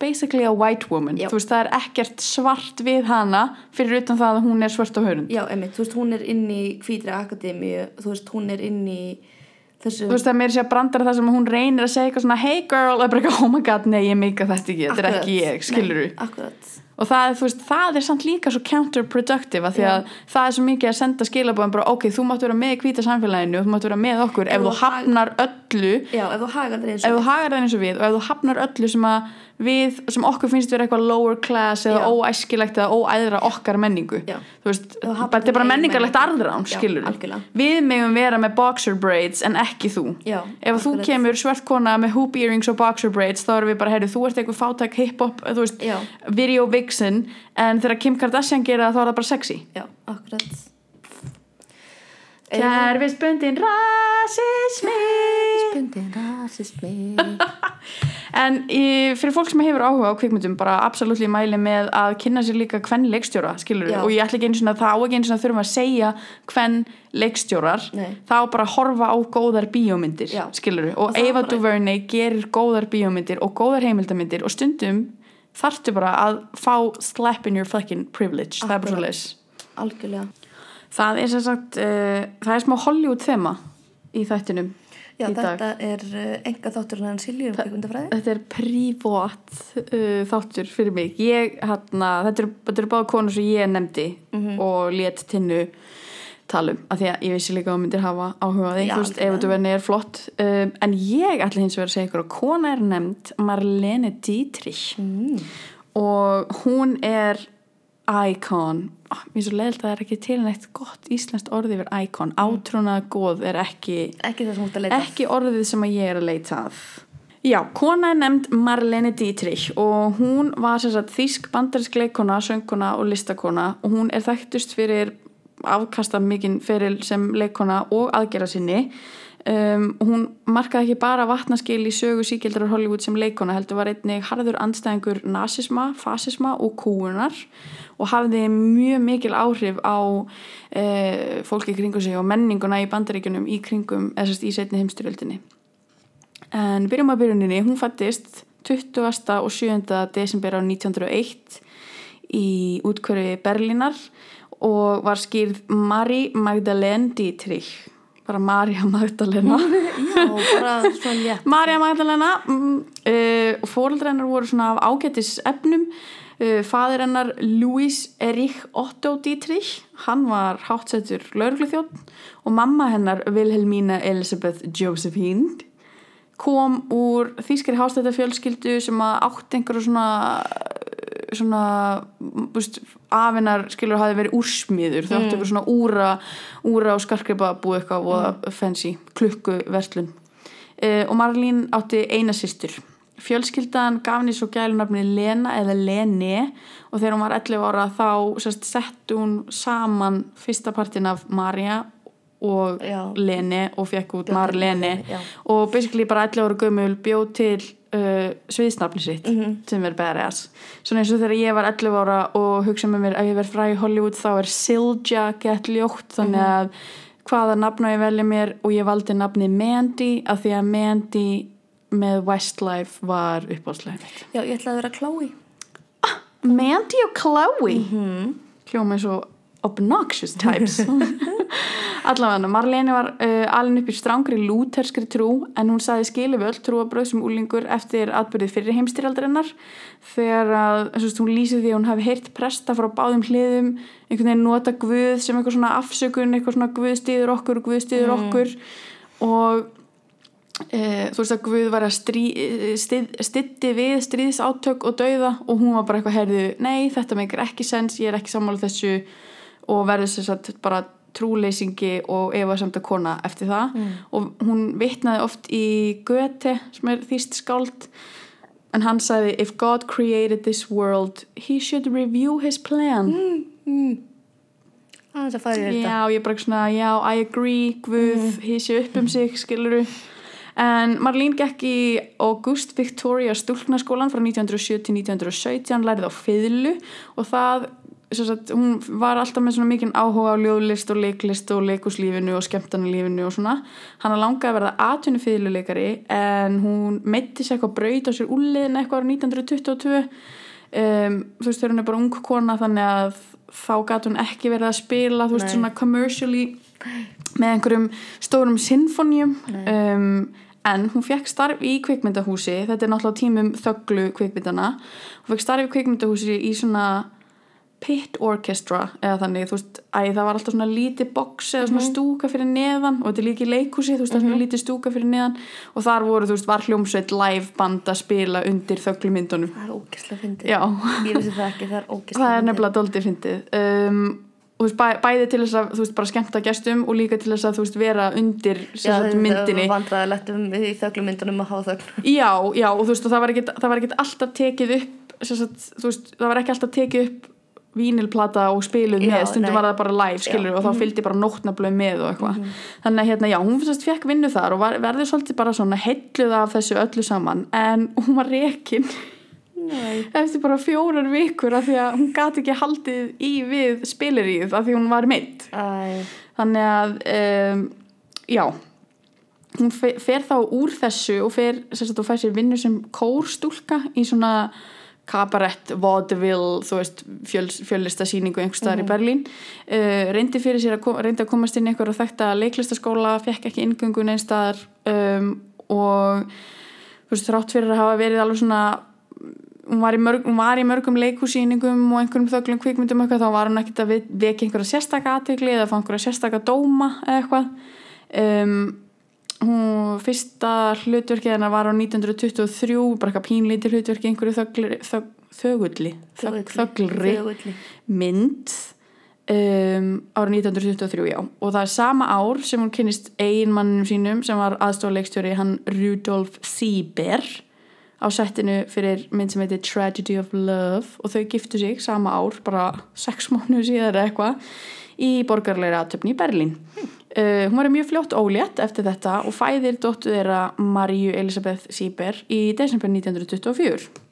basically a white woman. Já. þú veist það er ekkert svart við hana fyrir utan það að hún er svart á hörund. Já, einmitt, þú veist, hún er inn í hvítri akademíu, þú veist, hún er inn í þessu þú veist það er meira sér að brandara það sem hún reynir að segja eitthvað svona hey girl. Oh my god nei ég meika þetta ekki. Þetta er ekki ég skilur Nei, Akkurat, og það, veist, það er samt líka svo counterproductive að því að það er svo mikið að senda skilabóðum bara ok, þú mátt vera með í hvíta samfélaginu og þú mátt vera með okkur ef, Ef þú þú hag- hafnar öllu já, ef þú hagar það eins og við og ef þú hafnar öllu sem að við, sem okkur finnst vera eitthvað lower class eða óæskilegt eða óæðra okkar menningu. Þú veist, þú þetta er bara menningarlegt arðrán algjörlega. við megum vera með boxer braids en ekki þú. Já, ef þú akkurat. kemur svört kona með hoop earrings og boxer braids þá erum við bara, heyrðu, þú ert eitthvað fátæk hip-hop, þú veist, Já. video vixen en þegar Kim Kardashian gera það þá er það bara sexy. Já, akkurat Kerfisbundin rasismi. Bundin rasismi. En í, fyrir fólk sem hefur áhuga á kvikmyndum bara absolutt mæli með að kynna sér líka hvern leikstjóra, skilur og ég ætla ekki einu svona það á ekki einu svona þurfum að segja hvern leikstjórar. Nei. þá bara horfa á góðar bíómyndir skilur og, Og það Eva DuVernay gerir góðar bíómyndir og góðar heimildamindir og stundum þarftu bara að fá slap in your fucking privilege, það er bara svo Akkurat. leis Algjörlega Það er sem sagt, uh, það er smá Hollywood þema í þættinum Já, í dag. þetta er uh, enga þáttur hann Silju um kvikmyndafræði Þetta er prívat uh, þáttur fyrir mig. Ég, hérna, þetta eru er báða konur sem ég nefndi Mhm. og let tinnu talum, af því að ég vissi líka að þú myndir hafa áhuga á því, Já, þú veist, ef þú verðin er flott um, en ég ætla hins vegar að segja ykkur að kona er nefnd Marlene Dietrich mm. og hún er icon. Oh, mér er svo leiðilt að það er ekki til neitt gott íslenskt orðið yfir icon, átrúnað góð er ekki Ekki það sem hún ert að leita ekki orðið sem að ég er að leita að. Já, kona er nefnd Marlene Dietrich og hún var sagt þýsk bandarinsk leikona, söngkona og listakona og hún er þekktust fyrir afkasta mikinn feril sem leikona og aðgera sinni um, hún markaði ekki bara vatnaskil í sögu síkildrar Hollywood sem leikona heldur var einnig harður andstæðingur nasisma, fasisma og kúunar og hafði mjög mikil áhrif á uh, fólki kringu sig og menninguna í bandaríkjunum í kringum, eða sérst í setni heimstyrjöldinni En byrjum að byrjuninni, hún fættist 20. og 7. desember á 1901 í útkverfi Berlínar og var skýrð Marie Magdalene Dietrich bara Marja Magdalena. Já, bara svona létt. Marja Magdalena mm, uh, og fóreldrar hennar voru svona af ágætis efnum uh, fadir hennar Louis Erich Otto Dietrich hann var hátsettur laurugluþjótt og mamma hennar Wilhelmina Elisabeth Josephine kom úr þýskari hástættafjölskyldu sem að átt einhverju svona svona búst, afinnar skilur hafi verið úrsmíður þau áttu einhverju svona úra úra og skarkripa búið eitthvað og fancy klukku verslun. Uh, og Marlín átti eina systur. Fjölskyldan gaf henni svo gælunafni Lena eða Lene og þegar hún var 11 ára þá sérst, sett hún saman fyrsta partin af Marja og Já. Lene og fekk út já. og basically bara 11 ára gömul bjóð til uh, sviðsnafni sitt sem er badass. Svona eins og þegar ég var 11 ára og hugsa með mér ef ég verð fræ í Hollywood þá er Silja gett ljótt þannig að hvaða nafn á ég velja mér? Og ég valdi nafni Mandy af því að Mandy með Westlife var uppáðslega Já, ég ætlaði að vera Chloe. Mandy og Chloe? Hljóma eins og obnoxious types. Allavega Marlene var uh, alin upp í strángri lúterskri trú en hún saði skiliföld trúabröð sem úlingur eftir atbyrðið fyrir heimstyrjaldarinnar þegar að veist, hún lýsir því að hún hafi heyrt presta frá báðum hliðum einhvern veginn nota guð sem eitthvað svona afsökun eitthvað svona guð stýður okkur, guð stýður okkur. Og Uh, þú veist að Guð var að stitti við stríðsátök og dauða og hún var bara eitthvað herðu, nei þetta meikir ekki sens, ég er ekki sammála þessu og verður sér satt bara trúleysingi og Eva samt að kona eftir það. Og hún vitnaði oft í Goethe sem er þýst skáld en hann sagði if God created this world he should review his plan. Aðeins að fara í þetta. Já, ég er bara svona, já, I agree Guð, hissi upp um sig, skiluru en Marlene gekk í August Victoria stúlknaskólan frá 1907 til 1917 lærið á fiðlu og það sem sagt, hún var alltaf með svona mikinn áhuga á ljóðlist og leiklist og leikuslífinu og skemmtanalífinu og svona. Hann langaði að verða atvinnu fiðluleikari en hún meitti sér eitthvað braut á sér úrliðin eitthvað ára 1922 um, þú veist, þegar hún er bara ung kona þannig að þá gat hún ekki verið að spila þú veist, Nei. svona commercially með einhverjum stórum sinfonjum um, en hún fekk starf í kvikmyndahúsi. Þetta er náttúrulega tímum þögglu kvikmyndana hún fekk starf í kvikmyndahúsi í svona pit orchestra eða þannig, þú veist, æ, það var alltaf svona lítið box eða svona stúka fyrir neðan og þetta er líka í leikhúsi, þú veist, það er svona lítið stúka fyrir neðan og þar voru, þú veist, var hljómsveit live band að spila undir þögglumyndunum. Það er ógæslega fyndið. Ég vissi það ekki, það er ógæslega það er nefnilega doldið fyndið. Um, og þú veist, bæ, bæði til þess að þú veist, bara skemmta gestum og líka til þess að þú veist, vera undir sagt, myndinni. vandræðilegt um í þöglumyndunum að hafa þögl. já, það var ekkit, það var ekkit þú vínilplata og spiluð Já, með stundum nei. var það bara live, skilur Já, og þá fylgdi bara nótnablöð með og eitthvað. Þannig að hérna, já, hún fyrst fekk vinnu þar og var, verður svolítið bara svona heilluð af þessu öllu saman, en hún var rekin eftir bara fjórar vikur af því að hún gati ekki haldið í við spilaríð af því hún var meitt Æ, þannig að um, já hún fe- fer þá úr þessu og fer, sagt, og fær sér vinnu sem kórstúlka í svona kabarett, vaudeville þú veist, fjöl, fjöllistasýningu einhvers staðar í Berlín. Uh, reyndi fyrir sér að, kom, reyndi að komast inn í einhverja þekkta leiklistaskóla, fekk ekki inngöngu neins staðar um, og þú veist, þrátt fyrir að hafa verið alveg svona hún var í, mörg, hún var í mörgum leikusýningum og einhverjum þöglum kvikmyndum og eitthvað, þá var hún ekkert að ve- vekja einhverja sérstaka aðtegli eða fá einhverja sérstaka dóma eða eitthvað. Um, hún fyrsta hlutverkið hennar var á 1923 bara eitthvað pínlítið hlutverki einhverju þögli, þög, þögulli þög, þöglri Þögulli. mynd um, árið 1923 já. Og það er sama ár sem hún kynnist eiginmannum sínum sem var aðstofleikstjóri hann Rudolf Sieber á settinu fyrir mynd sem heitir Tragedy of Love. Og þau giftu sig sama ár, bara sex mánu síðar eða eitthvað í borgarleira aðtöfni í Berlín uh, hún var mjög fljótt ólétt eftir þetta og fæðir dóttu þeirra Maríu Elisabeth Sieber í desember 1924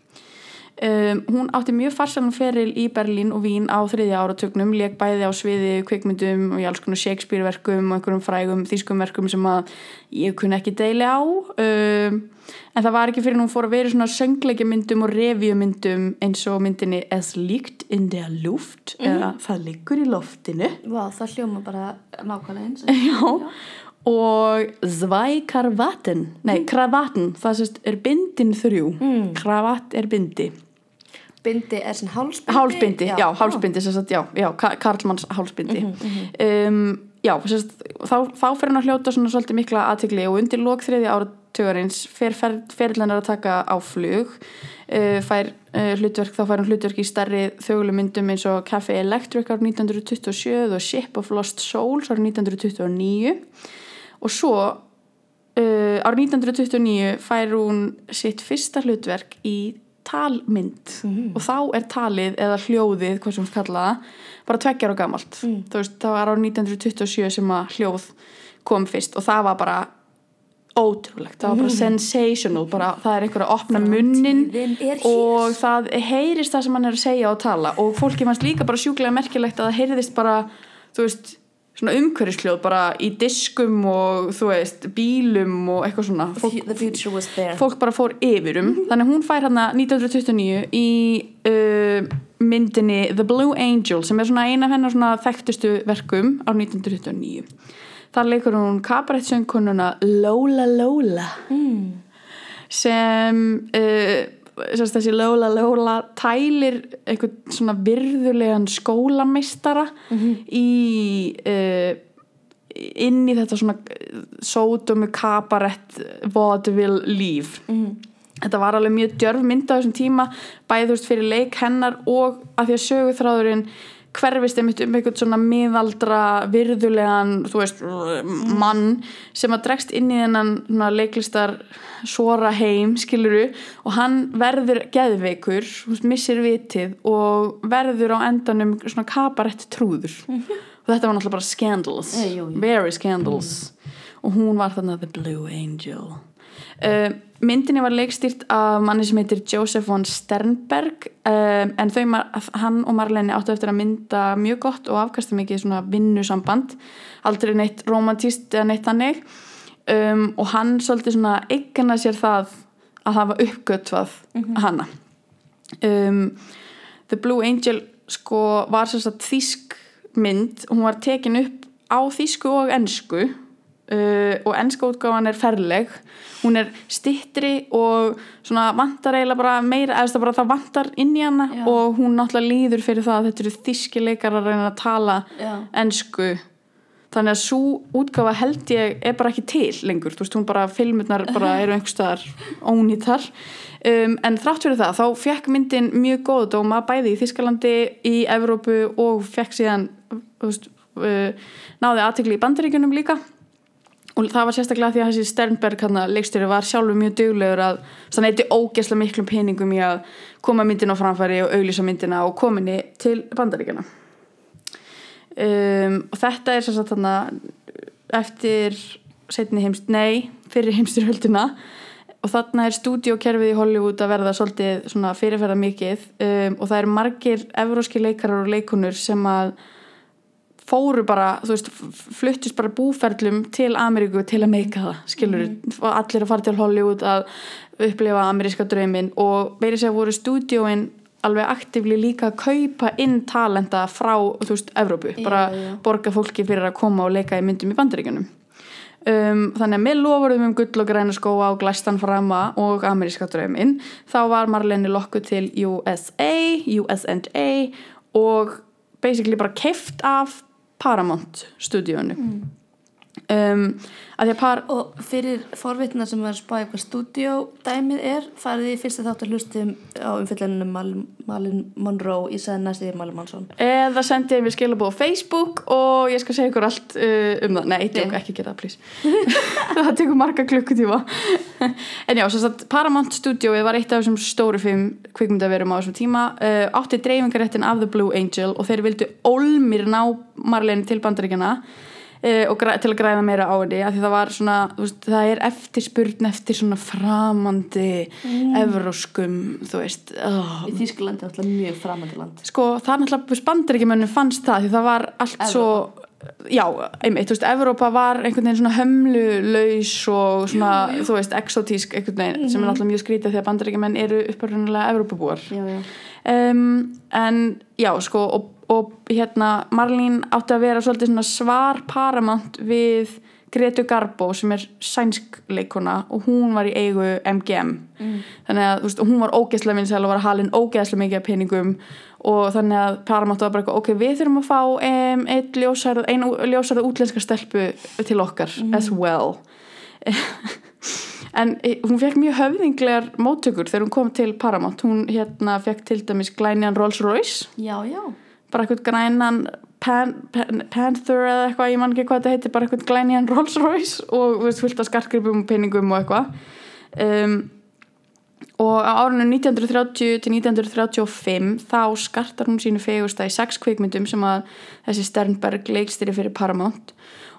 Um, hún átti mjög farsanum feril í Berlín og Vín á þriðja áratögnum leik bæði á sviði kvikmyndum og í alls konar Shakespeare-verkum og einhverjum frægum þýskum verkum sem að ég kunni ekki deili á. Um, en það var ekki fyrir hún fór að vera svona söngleikimyndum og revíumyndum eins og myndinni Es liegt in der Luft eða Það liggur í loftinu. Vá, það hljóma bara nákvæmlega eins. Já, og Zwei Kravaten nei, kravaten, það sést er bindin þrjú. Mm. kravatt er bindi. Bindi er sin hálsbindi? Hálsbindi, já, já hálsbindi sagt, já, já, Karlmanns hálsbindi. Mm -hmm. um, já, sérst, þá, þá fer hann að hljóta svona svolítið mikla aðtegli og undir lók þriði áratögarins fer ferðlennar að taka á flug uh, fær uh, hlutverk, þá fær hann hlutverk í starri þögulumyndum eins og Café Electric árið 1927 og Ship of Lost Souls árið 1929 og svo uh, árið 1929 fær hún sitt fyrsta hlutverk í talmynd mm. og þá er talið eða hljóðið, hvað sem við kallaða bara tveggjar og gamalt mm. veist, það var á 1927 sem að hljóð kom fyrst og það var bara ótrúlegt, það var bara sensational bara, það er einhver að opna munnin og það heyrist það sem hann er að segja og tala. Og fólki fannst líka bara sjúklega merkilegt að það heyrðist bara, þú veist svona umhverjusljóð bara í diskum og þú veist, bílum og eitthvað svona. Fólk, fólk bara fór yfirum þannig hún fær hérna 1929 í uh, myndinni The Blue Angel sem er svona eina af hennar svona þekktustu verkum á 1929 þar leikur hún kabarettsöngununa Lola Lola mm. sem uh, þessi Lola Lola tælir eitthvað svona virðulegan skólamistara mm -hmm. í uh, inn í þetta svona sótumu kabarett vaudeville líf mm -hmm. þetta var alveg mjög djörf mynd á þessum tíma bæðust fyrir leik hennar og að því að söguþráðurinn hverfist einmitt um einhvern svona miðaldra virðulegan veist, mann sem að dregst inn í þennan leiklistar svora heim, skiluru og hann verður geðveikur missir vitið og verður á endanum svona kabarett trúður. Og þetta var náttúrulega bara scandals hey, very scandals og hún var þarna the blue angel uh, myndinni var leikstýrt af manni sem heitir Joseph von Sternberg um, en þau, hann og Marlene áttu eftir að mynda mjög gott og afkasta mikið svona vinnusamband. Aldrei neitt romantíst eða neitt hannig um, og hann svolítið svona eigna sér það að hafa uppgötvað mm -hmm. hana. Um, The Blue Angel sko var svona þísk mynd. Hún var tekin upp á þísku og ennsku Uh, og ennska útgáfan er ferleg. Hún er stittri og svona vantar eiginlega bara meira eða bara það vantar inn í hana Já. og hún náttúrulega líður fyrir það að þetta eru þíski leikar að reyna að tala Já. ennsku þannig að svo útgáfa held ég er bara ekki til lengur, þú veist hún bara filmurnar bara eru einhverstaðar ónýttar um, en þrátt fyrir það þá fekk myndin mjög góð dóma bæði í Þískalandi, í Evrópu og fekk síðan veist, uh, náði aðtekli í bandaríkunum líka og það var sérstaklega því að þessi Sternberg leikstjóri var sjálfur mjög duglegur að það neyti ógesla miklum peningum í að koma myndin á framfæri og auglísa myndina og kominni til bandaríkjana um, og þetta er sérstaklega eftir setni heimst, nei, fyrir heimsturhöldina og þarna er stúdíokerfið í Hollywood að verða svolítið fyrirferða mikið um, og það er margir evróski leikarar og leikunur sem að fóru bara, þú veist, fluttist bara búferlum til Ameríku til að meika það, skilur, mm. allir að fara til Hollywood að upplifa ameríska draumin og verið sér að voru stúdíóin alveg aktífli líka að kaupa inn talenda frá, þú veist, Evrópu, bara já, já. borga fólki fyrir að koma og leika í myndum í bandaríkunum um, þannig að með lofurum um gull og græna skóa og glæstan frama og ameríska draumin, þá var Marleni lokku til USA, USNA og basically bara keft af Paramount stúdíónu mm. Um, par... og fyrir forvitna sem var að spá eitthvað stúdíódæmið er farið í fyrsta þátt að hlustum á umfyllunum Malin, Malin Monroe. Í sæðan næst yfir Malin Mansson eða sendið mér skilabóð á Facebook og ég skal segja ykkur allt uh, um það. Nei, tjók, ekki gera það please. Það tekur marga klukkutífa en já, svo að Paramount stúdíóið var eitt af þessum stóru fimm kvikmyndaverum á þessum tíma. Uh, átti dreifingaréttin af The Blue Angel og þeir vildu ólmir ná Marlene til bandaríkjana og til að græða meira á því það var svona, veist, það er eftirspurn eftir svona framandi mm. evróskum, þú veist oh. í Þýsklandi er alltaf mjög framandi land sko það er alltaf bandaríkjumönnum fannst það því það var allt Evrópa. svo já, einmitt, þú veist, Evrópa var einhvern veginn svona hömluleus og svona, já, já. þú veist, exotísk einhvern veginn, mm. sem er mhm. alltaf mjög skrítið því að bandaríkjumenn eru uppröðunlega Evrópabúar um, en já, sko, og og hérna Marlín átti að vera svolítið svona svar paramount við Gretu Garbo sem er sænsk leikona og hún var í eigu MGM Mm. þannig að veist, hún var ógeðslega vinsæl og var halinn ógeðslega mikið af peningum. Og þannig að Paramount var bara eitthvað, ok, við þurfum að fá um, ein ljósarð, ein ljósarð útlenska stelpu til okkar as well. En eh, hún fekk mjög höfðinglegar móttökur þegar hún kom til Paramount. Hún hérna fekk til dæmis glænian Rolls Royce Já, já. Bara eitthvað grænan pan, pan, Panther eða eitthvað, ég man ekki hvað þetta heitir bara eitthvað glænian Rolls Royce og fullt af skartgripum og peningum og eitthvað. Um, og á árinu 1930 til 1935 þá skartar hún sínu fegursta í sex kvikmyndum sem að þessi Sternberg leikstýri fyrir Paramount.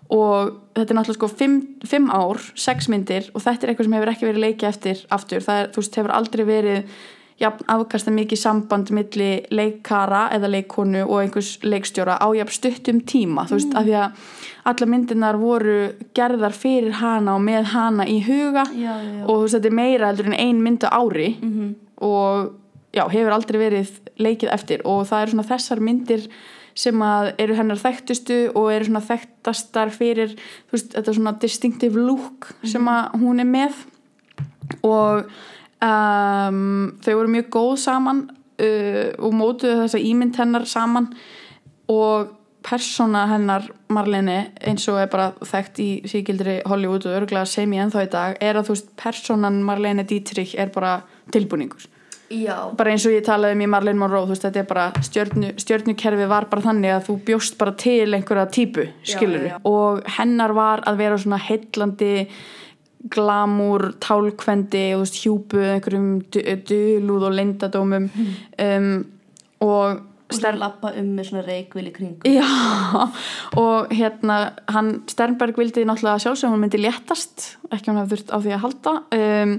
Og þetta er náttúrulega sko fimm, fimm ár, sex myndir og þetta er eitthvað sem hefur ekki verið leikið eftir aftur, það er, þú veist, hefur aldrei verið jafn afkasta mikið samband milli leikara eða leikkonu og einhvers leikstjóra á jafn stuttum tíma, þú veist, af því að alla myndirnar voru gerðar fyrir hana og með hana í huga Já, já, og þú veist, þetta er meira heldur en ein mynd á ári Mhm. og já, hefur aldrei verið leikið eftir og það eru svona þessar myndir sem að eru hennar þekktustu og eru svona þekktastar fyrir veist, þetta svona distinctive look sem að hún er með og um, þau voru mjög góð saman uh, og mótuðu þessa ímynd hennar saman og persóna hennar Marlene eins og er bara þekkt í síkildri Hollywood og örgulega sem ég ennþá í dag er að þú veist persónan Marlene Dietrich er bara tilbúningur Já. bara eins og ég talaði um í Marlene Monroe þú veist þetta er bara stjörnu, stjörnukerfi var bara þannig að þú bjóst bara til einhverja típu skilur já, já. og hennar var að vera svona heillandi glamúr, tálkvendi og þú veist hjúpu einhverjum dulúð og lindadómum um, og Og það er lappa um með svona reikvili kring. Já, og hérna hann Sternberg vildi náttúrulega sjálfsög hún myndi léttast, ekki hún hafði þurft á því að halda um,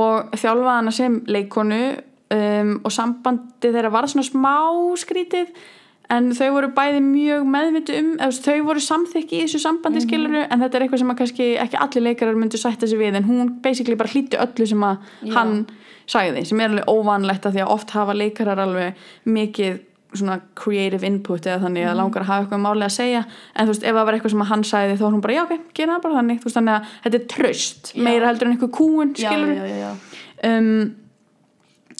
og þjálfaði hana sem leikonu um, og sambandi þeirra var svona smá skrítið en þau voru bæði mjög meðviti um eða þau voru samþykki í þessu sambandi skiluru en þetta er eitthvað sem að kannski ekki allir leikarar myndu sætta sig við en hún basically bara hlýtti öllu sem að Já. hann sagði sem er alveg óvanlegt að því að oft hafa leikarar alveg mikið svona creative input eða þannig að langar að hafa eitthvað máli að segja en þú veist ef það var eitthvað sem hann sagði þá var hún bara já ok, gera það bara þannig þú veist þannig að þetta er tröst Já. meira heldur en eitthvað kúun Já, skilur já, já, já. um,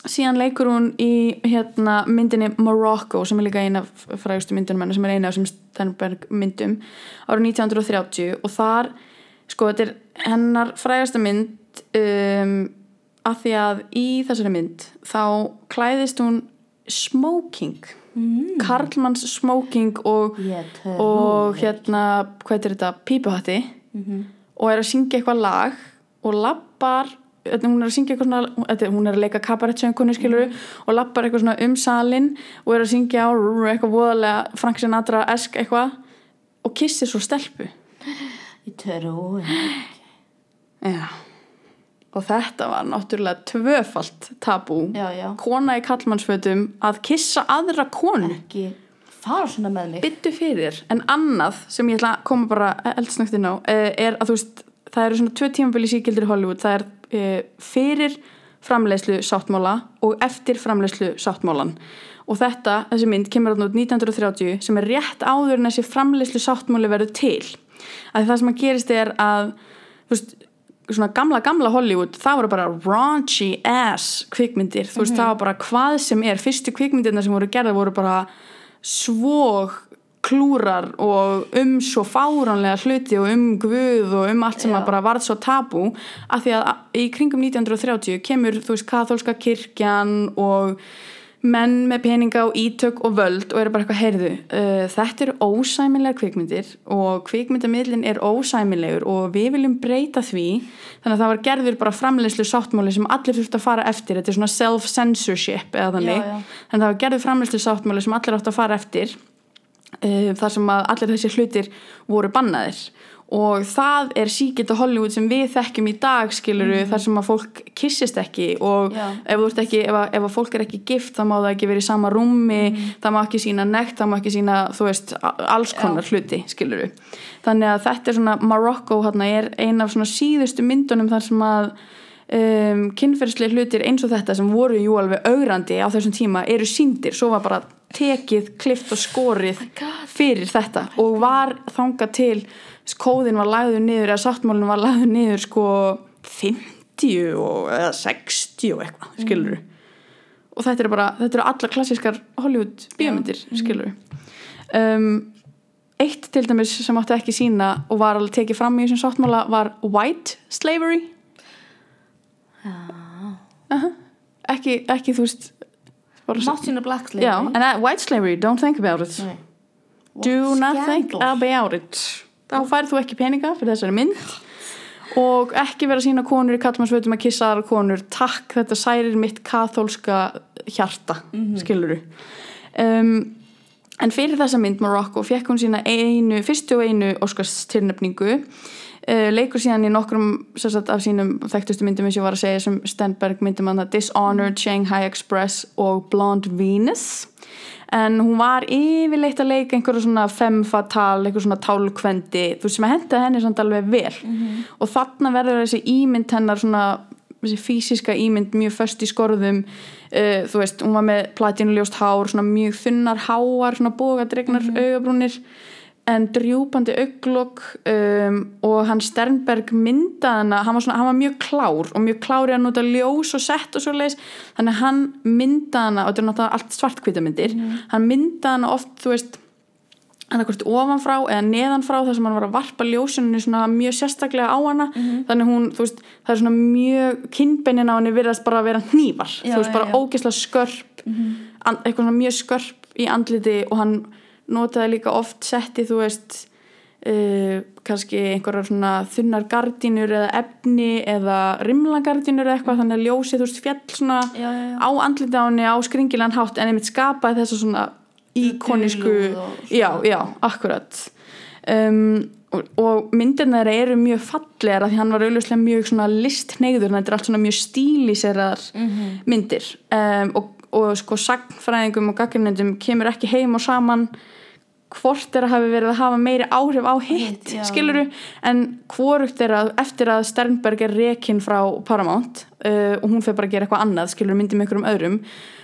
síðan leikur hún í hérna, myndinni Morocco sem er líka eina frægustu myndunum hennar sem er eina af þessum Sternberg myndum árið 1930 og þar sko þetta er hennar frægasta mynd um, að því að í þessari mynd þá klæðist hún smoking. Mm. karlmanns smoking og, og hérna hvað er þetta, pípuhatti. Mhm. og er að syngja eitthvað lag og lappar hún er að syngja eitthvað svona hún er að leika kabarettsöngunni skilur og lappar eitthvað svona um salin og er að syngja á eitthvað voðalega Frank Sinatra esk eitthvað og kissir svo stelpu Ég trúi. Já. og þetta var náttúrulega tvöfalt tabú Já, já. kona í kallmannsfötum að kissa aðra konu Ekki fara svona með mig. byttu fyrir en annað sem ég ætla að koma bara eldsnögt inn á eh, er að þú veist það eru svona tvö tímabili síkildir í Hollywood. Það er eh, fyrir framleiðslu sáttmála og eftir framleiðslu sáttmálan og þetta, þessi mynd kemur átnátt 1930 sem er rétt áður en þessi framleiðslu sáttmáli verður til. Að það sem að gerist er að veist svona gamla gamla Hollywood það voru bara raunchy ass kvikmyndir. Þú veist það var bara hvað sem er. Fyrstu kvikmyndirna sem voru gerða voru bara svo klúrar og um svo fáránlega hluti og um guð og um allt sem að bara varð svo tabú af því að í kringum 1930 kemur þú veist katholska kirkjan og menn með peninga og ítök og völd og eru bara eitthvað heyrðu uh, þetta eru ósæmilegar kvikmyndir og kvikmyndamidlin er ósæmilegur og við viljum breyta því. Þannig að það var gerður bara framleiðslu sáttmáli sem allir þurftu að fara eftir. Þetta er svona self-censorship eða þannig. Já, já. þannig að það var gerður framleiðslu sáttmáli sem allir áttu að fara eftir uh, þar sem að allir þessi hlutir voru bannaðir. Og það er síkilt á Hollywood sem við þekkjum í dag skiluru þar sem að fólk kissist ekki. Og Já. ef, ekki, ef, að, ef að fólk er ekki gift þá má það ekki vera í sama rúmi það má ekki sína nekt, það má ekki sína þú veist, alls konar hluti skiluru þannig að þetta er svona Morocco hérna er ein af svona síðustu myndunum þar sem að um, kynferðslega hlutir eins og þetta sem voru jú alveg augrandi á þessum tíma eru síndir, svo var bara tekið, klift og skorið God. fyrir þetta. Og var þangað til kóðin var lagður niður eða sáttmálinn var lagður niður sko 50 og, eða 60 og eitthvað, skilur og þetta eru bara, þetta eru alla klassískar Hollywood bíómyndir, skilur um, eitt til dæmis sem átti ekki sína og var alveg tekið fram í þessum sáttmála var white slavery. Já. ekki, ekki þú veist svo- Mátt sína black slavery. já, en uh, white slavery, don't think about it Nei. do not think scandal. about it þá færð þú ekki peninga fyrir þessari mynd og ekki vera að sína konur í kallmannsvötum að kissa aðra konur takk þetta særir mitt kathólska hjarta, mm -hmm. um, en fyrir þessa mynd Morocco fekk hún sína einu, fyrstu og einu Óskars tilnefningu leikur síðan í nokkrum sagt, af sínum þekktustu myndum eins og ég var að segja sem Stenberg myndum að Dishonored, Shanghai Express og Blonde Venus. En hún var yfirleitt að leika einhverju svona femme fatale, einhverju svona tálkvendi þú veist sem að henda henni samt alveg vel. Og þarna verður þessi ímynd hennar svona þessi fysiska ímynd mjög föst í skorðum. Uh, þú veist, hún var með platinuljóst hár svona mjög þunnar háar svona bógadregnar mm augabrúnir en drjúpandi auglokk um, og hann Sternberg myndaði hana, hann var, svona, hann var mjög klár og mjög klár í að nota ljós og sett og svo leiðis, þannig að hann myndaði hana og þetta er náttúrulega allt svartkvítamyndir hann myndaði hana oft, þú veist hann ekkert ofanfrá eða neðanfrá þar sem hann var að varpa ljósunni svona mjög sérstaklega á hana. Þannig hún, þú veist, það er svona mjög kinnbeinin á henni virðast bara að vera hnífar. Já, þú veist, bara ógeðslega skörp and, eitthvað svona mjög skörp í andliti og hann notaði líka oft setti, þú veist uh, kannski einhverjar svona þunnar gardínur eða efni eða rimlagardínur eða eitthvað þannig að ljósið, þú veist, fjall svona Já, já, já. á andliti á skringilegan hátt en einmitt skapaði þessa svona íkonísku já, já, akkurat um, og, og myndirna þeirra eru mjög fallegar því hann var auðvitað mjög svona listneiður þetta er allt svona mjög stíliseraðar Mhm. myndir um, og, og sko sagnfræðingum og gaggrinendum kemur ekki heim og saman hvort er að hafi verið að hafa meiri áhrif á hitt, já. skiluru en hvorugt er að eftir að Sternberg er rekin frá Paramount uh, og hún fyrir bara að gera eitthvað annað skiluru myndi með einhverjum öðrum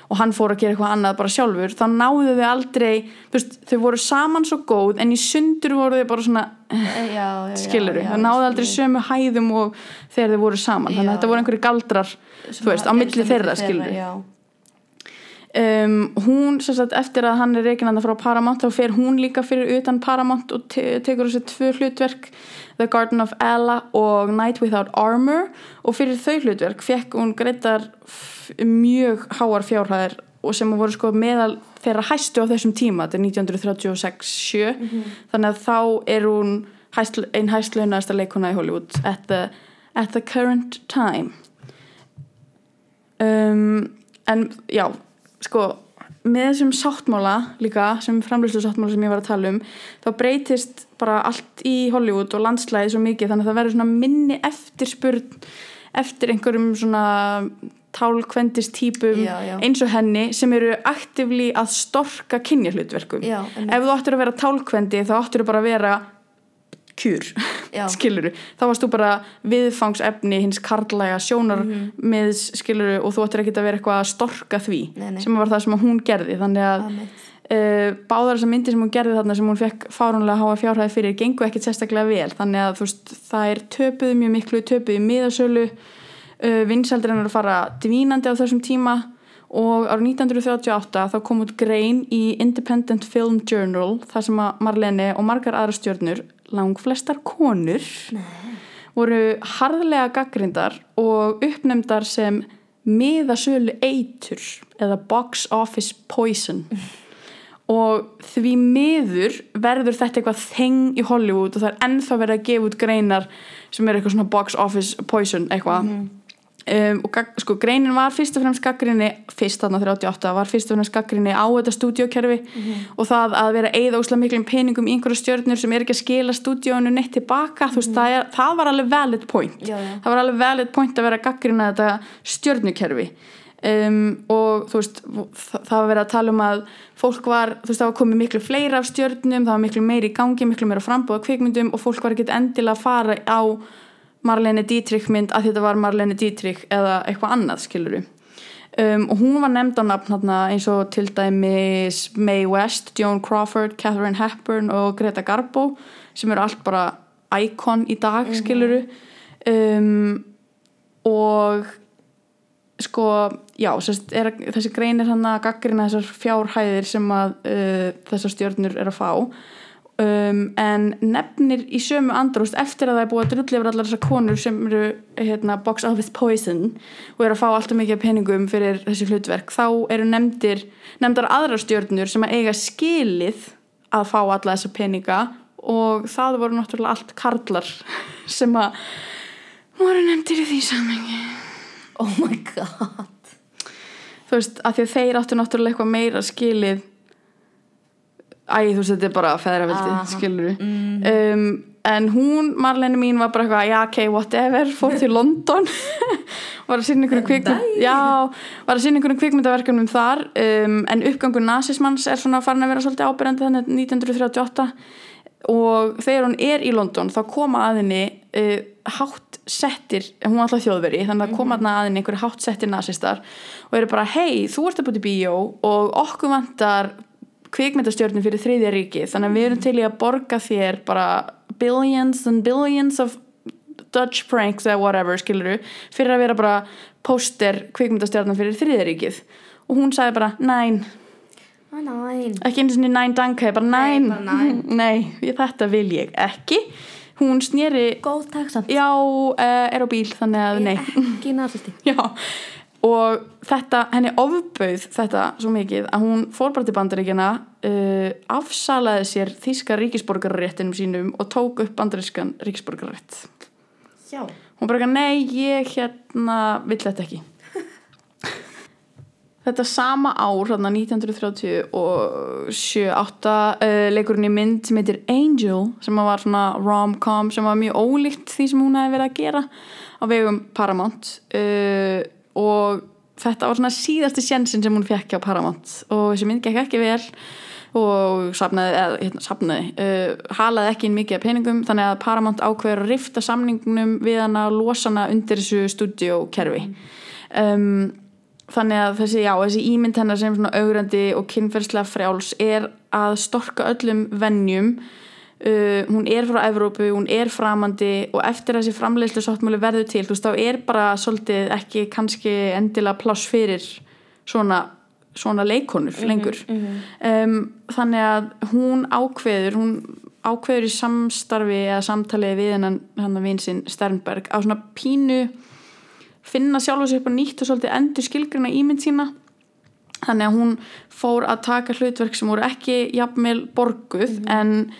og hann fór að gera eitthvað annað bara sjálfur þá náðu þau aldrei, veist, þau voru saman svo góð en í sundur voru þau bara svona Eh, skiluru, það náðu aldrei sömu hæðum og þegar þau voru saman, þannig Já, að þetta voru einhverju galdrar þú veist, á milli þeirra skiluru. Um, hún sem sagt eftir að hann er reikin frá Paramount þá fer hún líka fyrir utan Paramount og te tekur þessi tvö hlutverk The Garden of Ella og Night Without Armor. Og fyrir þau hlutverk fekk hún greitar mjög háar fjárhæðir og sem voru sko meðal þeirra hæstu á þessum tíma, þetta er 1936-7 þannig að þá er hún hæst, ein hæstlaunaðasta leikuna í Hollywood at the, at the current time. Um, en já sko með þessum sáttmála líka sem framlýslu sáttmála sem ég var að tala um þá breytist bara allt í Hollywood og landslæði svo mikið þannig að það verður svona minni eftirspurn eftir einhverjum svona tálkvendist típum Já, já. eins og henni sem eru aktivli að storka kynjahlutverkum ef þú áttur að vera tálkvendi þá áttur þú bara að vera kjur skiluru, þá varst þú bara viðfangsefni hins karlæga sjónar með skiluru og þú ættir ekki að vera eitthvað að storka því. Nei, nei. sem var það sem hún gerði. Þannig að uh, báðar þessar myndir sem hún gerði þarna sem hún fekk fárunlega háa fjárhæði fyrir gengu ekkit sérstaklega vel. Þannig að veist, það er töpuð mjög miklu töpuð í miðasölu. Uh, vinsaldir hennar að fara dvínandi á þessum tíma. Og árið 1938 þá kom út grein í Independent Film Journal þar sem að Marlene og margar aðra stjörnur langflestar konur voru harðlega gaggrindar og uppnefndar sem miðasölu eitur eða box office poison. Og því miður verður þetta eitthvað þeng í Hollywood og það er ennþá verið að gefa út greinar sem er eitthvað svona box office poison eitthvað um, og sko greinin var fyrst og fremst gaggrinni fyrst þarna 38 var fyrst og fremst gaggrinni á þetta stúdíokerfi og það að vera eða óslega miklum peningum í einhverju stjörnur sem er ekki að skila stúdíónu neitt tilbaka þú veist það, er, það var alveg valid point. Já, já. það var alveg valid point að vera gaggrina þetta stjörnukerfi. Um, og þú veist það, var verið að tala um að fólk var þú veist það var komið miklu fleira af stjörnum það var miklu meiri í gangi, miklu meira frambúða kvikmyndum og fólk var ekkert endilega að fara á Marlene Dietrich mynd að þetta var Marlene Dietrich eða eitthvað annað skiluru um, og hún var nefnd á nafn þarna eins og til dæmis Mae West, Joan Crawford, Catherine Hepburn og Greta Garbo sem eru allt bara íkon í dag skiluru um, og sko, já, sérst, er, þessi grein er hann að gaggrina þessar fjárhæðir sem að uh, þessar stjörnur er að fá um, en nefnir í sömu andrúst eftir að það er búið að drulli yfir allar þessar konur sem eru hérna, box office poison og eru að fá alltaf mikið peningum fyrir þessi hlutverk þá eru nefndir, nefndar aðrar stjörnur sem að eiga skilið að fá alla þessa peninga og það voru náttúrulega allt karlar sem að voru nefndir í því samengi Oh my god. Þú veist, af því að þeir áttu náttúrulega eitthvað meira skilið æ, þú veist, þetta er bara feðraveldi, skilur um, en hún, Marlene mín var bara eitthvað, já, ok, whatever fór til London. Var að sinna einhverjum kvikmynd já, var að sinna einhverjum kvikmyndaverkefnum þar. Um, en uppgangur nasismanns er svona farin að vera svolítið ábyrjandi þannig 1938 og þegar hún er í London þá koma að henni uh, hátt settir, hún var alltaf þjóðveri þannig að koma að henni einhverju hátt settir nasistar og eru bara, hei, þú ert að búti bíó og okkur vantar kvikmyndastjörnum fyrir þriðja ríki þannig að við erum til í að borga þér bara billions and billions of Dutch francs eða whatever skiluru, fyrir að vera bara póster kvikmyndastjörnum fyrir þriðja ríkið. Og hún sagði bara, næn Ah, ekki einu sinni næn danka, bara næn Nei, þetta vil ég ekki. Hún snýri uh, er á bíl þannig að nei. Ekki já, og þetta henni ofbauð þetta svo mikið að hún fór bara til bandaríkjana uh, afsalaði sér þíska ríkisborgarréttinum sínum og tók upp bandarískan ríkisborgarrétt Já. Hún bara, nei, ég hérna vill þetta ekki. Þetta sama ár hérna 1937 og 7-8 uh, leikurinn í mynd sem heitir Angel sem var svona rom-com sem var mjög ólíkt því sem hún hefði verið að gera á vegum Paramount uh, og þetta var svona síðasti sjensin sem hún fekk á Paramount. Og þessi mynd gekk ekki vel og safnaði, eða, hérna, safnaði uh, halaði ekki inn mikið af peningum. Þannig að Paramount ákveður að rifta samningnum við hana og losa hana undir þessu stúdíókerfi. Um, þannig að þessi, já, þessi ímynd hennar sem augrandi og kynferðslega frjáls er að storka öllum vennjum uh, hún er frá Evrópu, hún er framandi og eftir að þessi framleiðslu sáttmáli verður til, þú veist, þá er bara svolítið ekki kannski endilega pláss fyrir svona, svona leikonur lengur. um, þannig að hún ákveður hún ákveður í samstarfi eða samtali við hennan, hennan vinsinn Sternberg á svona pínu finna sjálfa sér upp á nýtt og svolítið endur skilgrina ímynd sína. Þannig að hún fór að taka hlutverk sem voru ekki jafnvel borguð en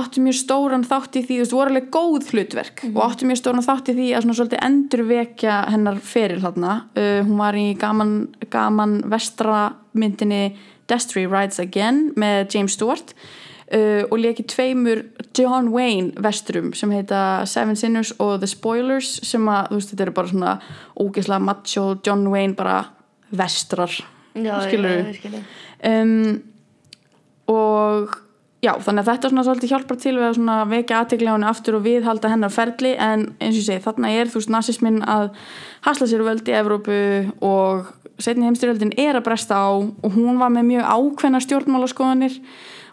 áttu mjög stóran þátt í því, þú veist, voru alveg góð hlutverk og áttu mjög stóran þátt í því að svona svolítið endurvekja hennar feril þarna. Uh, hún var í gaman, gaman vestra myndinni Destry Rides Again með James Stewart uh, og leki tveimur John Wayne vesturum sem heita Seven Sinners og The Spoilers sem að, þú veist, þetta eru bara svona ógeðslega macho John Wayne bara vestrar. Skilur um, og já, þannig að þetta svona svolítið hjálpar til við að vekja henni aftur og viðhalda hennar ferli en eins og ég segi, þarna er þú veist nazismin að hasla sér völd í Evrópu og setni heimstyrjöldin er að bresta á og hún var með mjög ákveðna stjórnmálaskoðanir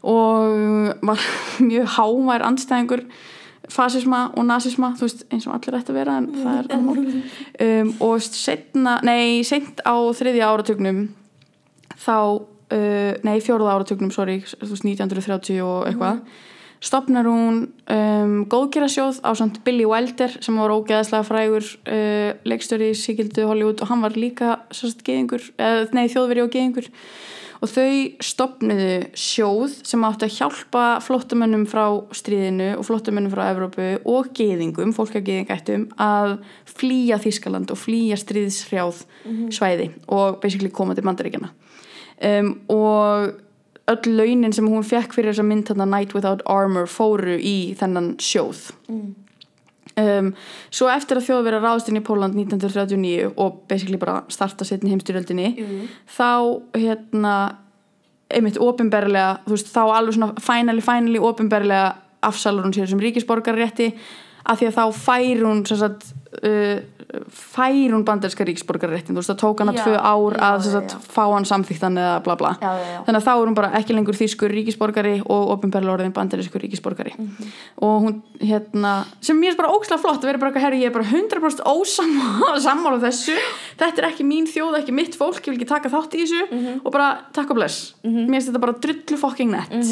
og var mjög hávær andstæðingur fasisma og nazisma þú veist eins og allir ætti að vera en það er annað um, og setna, nei, sent á þriðja áratugnum þá, uh, nei fjóruða áratugnum sorry, þú veist 1930 og eitthvað. Stopnar hún um, góðgerasjóð á samt Billy Wilder sem var ógeðaslega frægur uh, leikstöri í síkildu Hollywood og hann var líka sérst geðingur, eða nei þjóðveri og geðingur og þau stopnuðu sjóð sem átti að hjálpa flottamönnum frá stríðinu og flottamönnum frá Evrópu og geðingum, fólk að flýja Þískaland og flýja stríðshrjáð svæði og basically koma til bandaríkjana um, og öll launin sem hún fekk fyrir þessa mynd þarna Night Without Armor fóru í þennan sjóð. Um, svo eftir að þjóð verið ráðst inn í Póland 1939 og basically bara starta setni heimstyrjöldinni þá hérna einmitt opinberlega, þú veist, þá alveg svona finally, finally opinberlega afsalur hún sér sem ríkisborgarrétti af því að þá fær hún sagt, uh, fær hún bandarinska ríkisborgarréttin þú veist það tók hana Já, tvö ár já, að já, já, sagt, já. fá hann samþýttan eða bla bla. Þannig að þá er hún bara ekki lengur þýskur ríkisborgari og ofinberlega orðin bandarískur ríkisborgari. Mhm. og hún hérna sem mér er bara ókslega flott að vera bara herri ég er bara 100% ósammála sammála þessu. Þetta er ekki mín þjóð, ekki mitt fólk ég vil ekki taka þátt í þessu. Mhm. og bara takk og bless. Mér finnst þetta bara drullu fucking nett.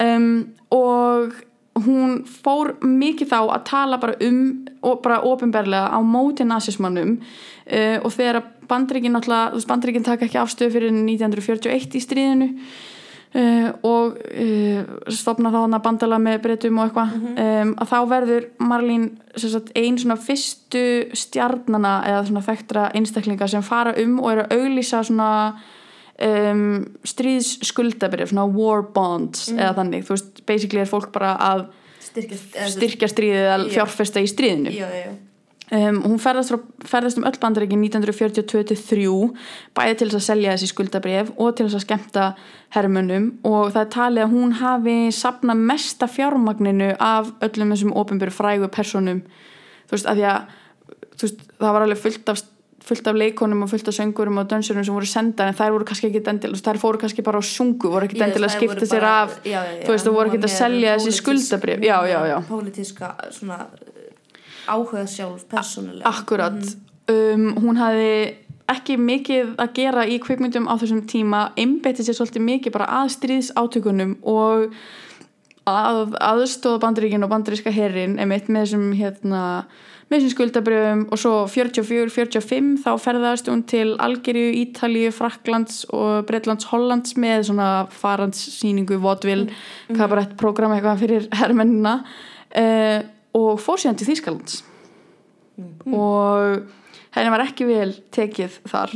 Um, og hún fór mikið þá að tala bara um og bara ofinberlega á móti nazismannum uh, og þegar þú veist bandreikin taka ekki afstöðu fyrir 1941 í stríðinu uh, og uh, stopna þá hann að bandala með breytum og eitthvað um, að þá verður Marlín sem sagt, ein svona fyrstu stjarnana eða svona þekktra einstaklinga sem fara um og eru að auglýsa svona um, stríðsskuldabrif svona war bonds eða þannig, þú veist, basically er fólk bara að styrkja stríðið eða Já. fjárfesta í stríðinu. Já, já, já. um, hún ferðast, frá, ferðast um öll bandaríkin 1942-3 bæði til þess að selja þessi skuldabrif og til þess að skemmta hermunum og það er talið að hún hafi sapna mesta fjármagninu af öllum þessum ofinbjörn frægu personum þú veist, að því að veist, það var alveg fullt af fullt af leikonum og fullt af söngurum og dönsurum sem voru sendar en þær voru kannski ekki endilega þær fóru kannski bara á sungu, voru ekki Ég, endilega að skipta sér bara- af já, já, þú veist, þú voru ekki að selja þessi skuldabrif já, já, já. pólitíska svona áhuga sjálf persónulega. Akkurat, Mhm. um, hún hafði ekki mikið að gera í kvikmyndum á þessum tíma, einbeitti sér svolítið mikið bara að stríðsátökunum og að aðstóða bandaríkin og bandaríska herrin einmitt með þessum hérna með þessum skuldabrjöfum og svo 44-45 þá ferðast hún til Algeríu, Ítalíu, Fraklands og Bretlands, Hollands með svona farandssýningu, vodvil mm. prógram eitthvað fyrir herrmennina uh, og fór síðan til Þýskalands og henni var ekki vel tekið þar.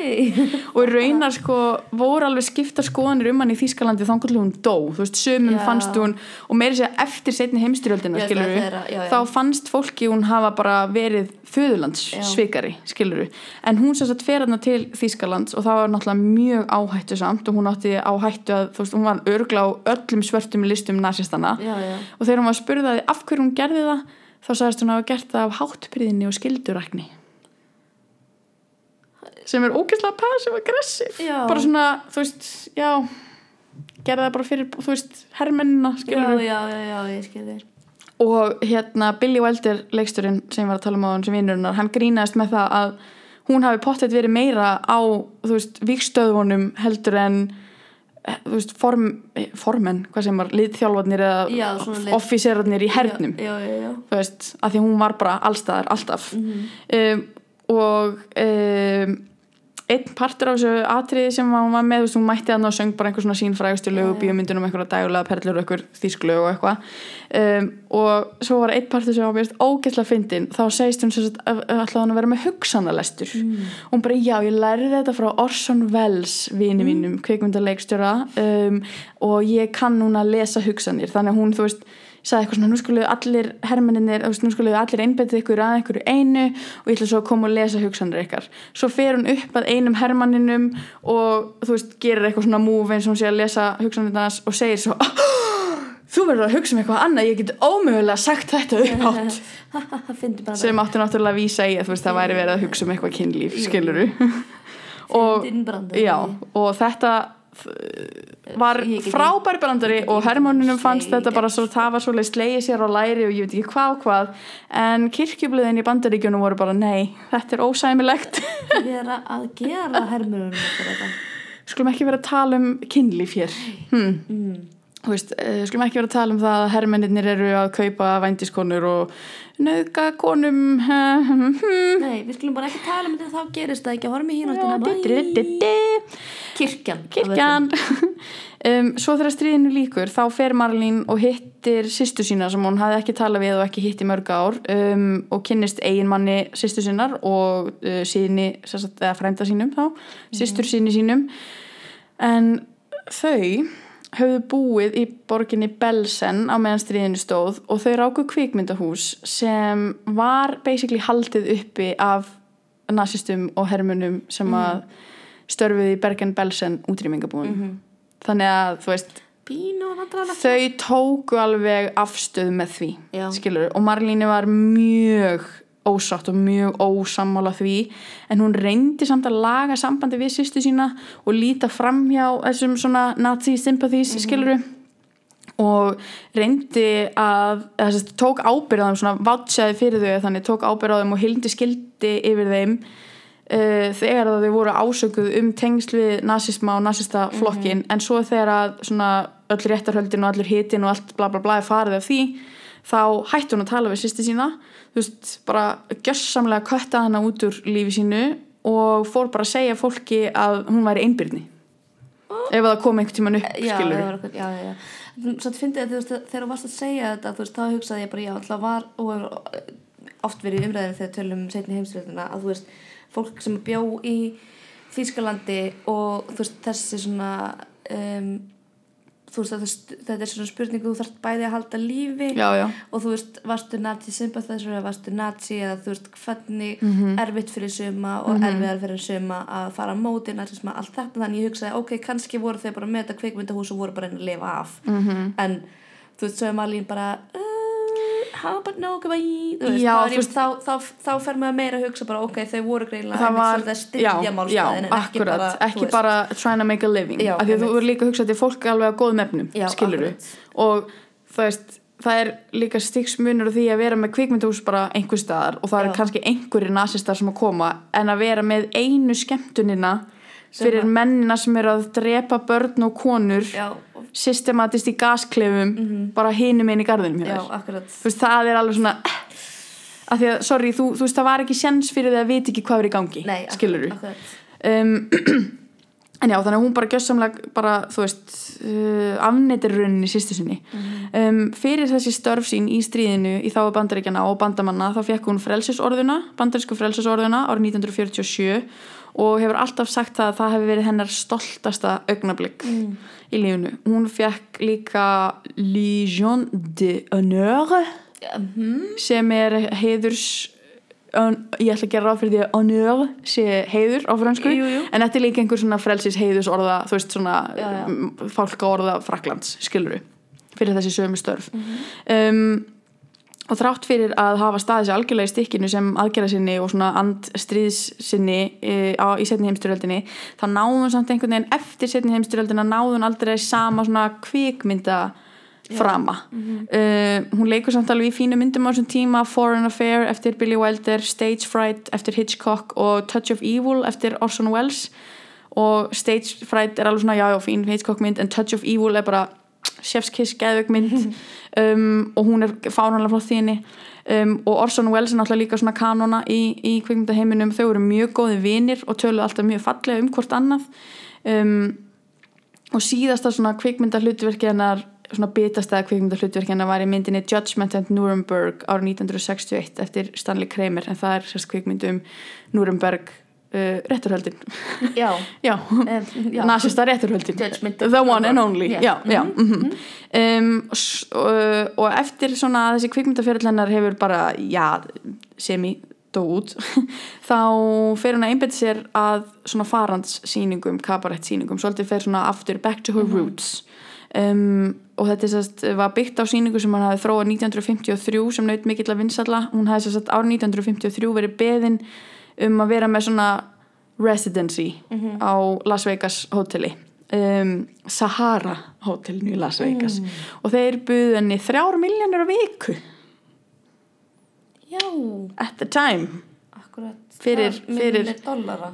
Og raunar sko voru alveg skipta skoðanir um hann í Þýskalandi þá hvernig hún dó, þú veist, sömum Já. fannst hún og meiri segja eftir setni heimstyrjöldina Já, skilur það er að- já, já. þá fannst fólki hún hafa bara verið föðurlands Já. svikari, skilur en hún sem sagt fer hann til Þýskalands og það var náttúrulega mjög áhættu samt og hún átti áhættu að, þú veist, hún var örgla á öllum svörtum listum nazistana og þegar hún var spurðaði af hverju hún gerði það þá sagðist hún að hafa gert það af háttpriðinni og skildurækni sem er ógeðslega passive-aggressive Já. bara svona, þú veist, já gerði það bara fyrir, þú veist, herrmennina skilur já, já, já, ég skil þér og hérna Billy Wilder leiksturinn sem var að tala um á hann sem vinnurinnar hann grínaðist með það að hún hafi pottet verið meira á þú veist, vikstöðvunum heldur en eh, þú veist, form, eh, formenn hvað sem var, liðþjálfarnir Já, eða officerarnir í hernum. Já, já, já, þú veist, að því hún var bara allstaðar, alltaf. Mhm. um, og um, einn partur af þessu atriði sem hún var með, hún mætti að ná söng bara einhver svona sín frægustu lögu, bíómyndunum einhverja dægulega perlur og einhver þýsklög og eitthvað. Um, og svo var einn partur sem var mjög ógeðslega fyndin, þá segist hún ætlaði hann að vera með hugsanalestur. Mm. og hún bara, já, ég lærði þetta frá Orson Welles vini mínum, kvikmyndaleikstjóra um, og ég kann núna lesa hugsanir, þannig að hún, þú veist sagði eitthvað svona, nú skulle allir veist, nú skulle allir einbetið ykkur að einhverju einu og ég ætla svo að koma og lesa hugsanir ykkar. Svo fer hún upp að einum hermanninum og þú veist, gerir eitthvað svona múf eins og hún sé að lesa hugsanirnas og segir svo þú verður að hugsa um eitthvað annað, ég get ómögulega sagt þetta Fyndi bara sem átti náttúrulega að vísa í að veist, það væri verið að hugsa um eitthvað kynlíf, skiluru og, já, og þetta var Ég get- frábær brandari og hermónunum fannst þetta bara svo, það var svolítið slegið sér á læri og ég veit ekki hvað og hvað en kirkjublöðin í bandaríkjunum voru bara nei, þetta er ósæmilegt vera að gera hermurunum okkur þetta skulum ekki vera að tala um kynlíf hér hmm. mm. Veist, eh, skulum ekki vera að tala um það að hermennir eru að kaupa vændiskonur og nöðga konum hmm. Nei, við skulum bara ekki tala um þetta þá gerist það ekki, Já, hínáttina di- di- di- di. Kirkjan kirkjan. um, svo þegar stríðinu líkur þá fer Marlín og hittir sýstu sína sem hún hafði ekki talað við og ekki hitt í mörg ár um, og kynnist eiginmanni sýstu sínar og uh, síni, sagt, eða frænda sínum þá, sýstur síni sínum. En þau höfðu búið í borginni Belsen á meðan stríðinu stóð og þau ráku kvikmyndahús sem var basically haldið uppi af nazistum og hermunum sem að störfuði í Bergen-Belsen útrýmingabúin þannig að þú veist þau tóku alveg afstöð með því skilur, og Marlínu var mjög ósátt og mjög ósammála því. En hún reyndi samt að laga sambandi við sýstu sína og líta fram hjá þessum svona nazi sympathies mm skiluru og reyndi að þess tók ábyrð á þeim svona vátsjaði fyrir þau þannig tók ábyrð á þeim og hildi skildi yfir þeim uh, þegar að þau voru ásökuð um tengsl við nazisma og nazista flokkin en svo þegar að svona öll réttarhöldin og allur hitin og allt bla bla bla er farið af því þá hætti hún að tala við sýsti sína. Þú veist, bara gjössamlega kötta hana út úr lífi sínu og fór bara að segja fólki að hún væri einbyrni ef það kom einhvern tíman upp já, skilur það eitthvað, já, já, já. Svo þetta fyndi að þú veist, þegar þú varst að segja þetta þú veist, þá hugsaði ég bara, já, alltaf var og oft verið í umræðinu þegar tölum setni heimstyrjöldina, að þú veist fólk sem bjó í Þýskalandi og þú veist, þessi svona um, þú veist, þú- þetta er svona spurning þú þarft bæði að halda lífi já, já, og þú veist, varstu nazi sympathizer eða varstu nazi eða þú veist, hvernig Mhm. erfitt fyrir suma og erfiðar fyrir suma að fara á móti nazisma, allt þetta, þannig ég hugsaði ok, kannski voru þeir bara með þetta kvikmyndahús og voru bara reyna að lifa af Mhm. -hmm. en þú veist, svo er Malín bara goodbye þú veist, Já, þá, er þú fer maður meira að hugsa bara ok, þau voru greinlega það var, já, já, málstæðin en ekki akkurat. bara, þú ekki bara trying to make a living. Af því að þú verður líka að hugsa að þetta er fólk alveg að góðum efnum, skilur akkurat. og það veist það er líka stiksmunur á því að vera með kvikmyndahús bara einhver staðar og það Já. er kannski einhverjir nasistar sem að koma en að vera með einu skemmtunina fyrir að- mennina sem eru að drepa börn og konur já, systematist í gasklefum bara hinum einn í garðinum hjá já, þú veist, það er alveg svona af því að, sorry, þú, þú veist, það var ekki sjens fyrir því að vita ekki hvað er í gangi Nei, skilur akkurat, um, en já, þannig að hún bara gjössamlega bara, þú veist uh, afneitir rauninni sýstu sinni. Um, fyrir þessi störf sín í stríðinu í þáu bandaríkjana og bandamanna þá fekk hún frelsisorðuna, bandarísku frelsisorðuna árið 1947 og hefur alltaf sagt það að það hefur verið hennar stoltasta augnablík í lífinu. Hún fekk líka Légion d'honneur sem er heiðurs ég ætla að gera ráð fyrir því að honneur sé heiður á fransku en þetta er líka einhver svona frelsis heiðurs orða þú veist svona Já, já. m- fálka orða Fraklands skiluru fyrir þessi sömu störf. Um, og þrátt fyrir að hafa staðið sér algjörlega í stikkinu sem aðgerða sinni og svona andstríðs sinni e, á, í setni heimstyrjöldinni þá náðum hún samt einhvern veginn eftir setni heimstyrjöldina náðum hún aldrei sama svona kvikmynda frama. Uh, hún leikur samt alveg í fínu myndum á þessum tíma Foreign Affair eftir Billy Wilder Stage Fright eftir Hitchcock og Touch of Evil eftir Orson Welles. Og Stage Fright er alveg svona já já fín Hitchcock mynd en Touch of Evil er bara chef's kiss geðveik mynd um, og hún er fáránlega flott þínu um, og Orson Welles er náttúrulega líka svona kanona í, í kvikmyndaheiminum. Þau eru mjög góði vinir og töluðu alltaf mjög fallega um hvort annað. Um, og síðasta svona kvikmynda hlutverki hennar svona bitastæða kvikmynda hlutverki hennar var í myndinni Judgment at Nuremberg árið 1961 eftir Stanley Kramer. En það er sérst kvikmynd um Nuremberg uh, rétturhöldin já, já, um, já. nasista rétturhöldin the one and only. Yeah. já, já, mhm. um, og, s- og, og eftir svona þessi kvikmyndafjörl hennar hefur bara já, semi dó út þá fer hún að einbetta sér að svona farandssýningum kabarett-sýningum, svolítið fer svona aftur back to her roots. Um, og þetta sérst, var byggt á sýningu sem hann hafði þróað 1953 sem naut mikill að vinsalla, hún hafði sérst árið 1953 verið beðin um að vera með svona residency á Las Vegas hóteli um, Sahara hótelinu í Las Vegas. Og þeir buðu henni þrjár miljónir á viku. Já, at the time. Akkurat Fyrir- fyrir-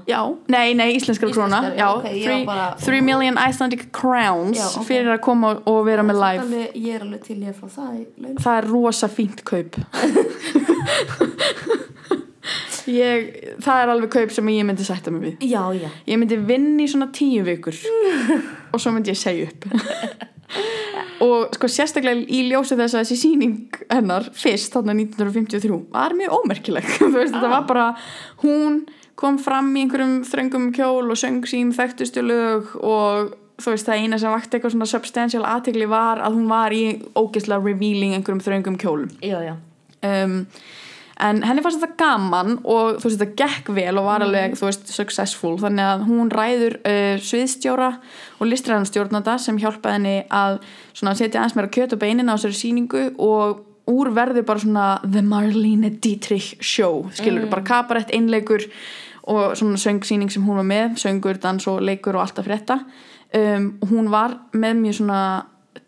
já, nei, nei, íslenskar króna Íslenskar, já, já, ok, ég var 3 bara- million Icelandic crowns Já, ok. fyrir að koma og vera með live. Alveg, ég er alveg til ég fá það það er rosa fínt kaup ég, það er alveg kaup sem ég myndi sætta mig við. Já, já, ég myndi vinna í svona tíu vikur. Og svo myndi ég segja upp. Og sko sérstaklega í ljósi þess að þessi síning hennar fyrst þarna 1953 var mjög ómerkileg. Veist þetta var bara hún kom fram í einhverjum þröngum kjól og söng sín þekktustu lög og þú veist það eina sem vakti eitthvað svona substantial aðtegli var að hún var í ógeðslega revealing einhverjum þröngum kjólum. Já, já. Um, en henni fannst þetta gaman og þú veist þetta gekk vel og var alveg þú veist successful. Þannig að hún ræður uh, sviðstjóra og listræðan stjórnanda sem hjálpaði henni að svona setja aðeins meira kjöt og beinin á þessari sýningu og úr verður bara svona The Marlene Dietrich Show. Skilur, bara kabarett einleikur og svona söngsýning sem hún var með söngur, dans og leikur og allt að frétta. Um, hún var með mjög svona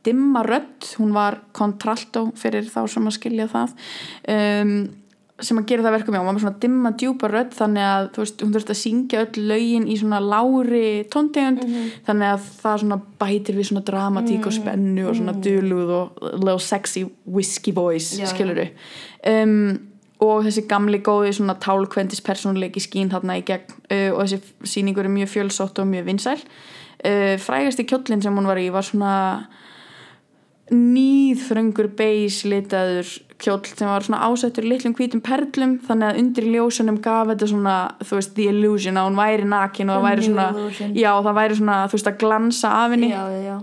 dimma rödd. Hún var kontraltó fyrir þá sem að skilja það. Um, sem að gera það verkum já, var með svona dimma djúpa rödd þannig að þú veist, hún þurfti að syngja öll lögin í svona lári tóntegund þannig að það svona bætir við svona dramatík og spennu og svona duluð og little sexy whiskey voice Já, já. skilur um, og þessi gamli góði svona tálkvendis persónuleiki skín þarna í gegn uh, og þessi sýningur er mjög fjölsótt og mjög vinsæl. Uh, frægasti kjóllin sem hún var í var svona nýðþröngur beige litaður kjóll sem var svona ásettur í litlum hvítum perlum þannig að undir ljósunum gaf þetta svona þú veist the illusion að hún væri nakin og það væri svona illusion. já það væri svona þú veist að glansa af henni. Já, já, já.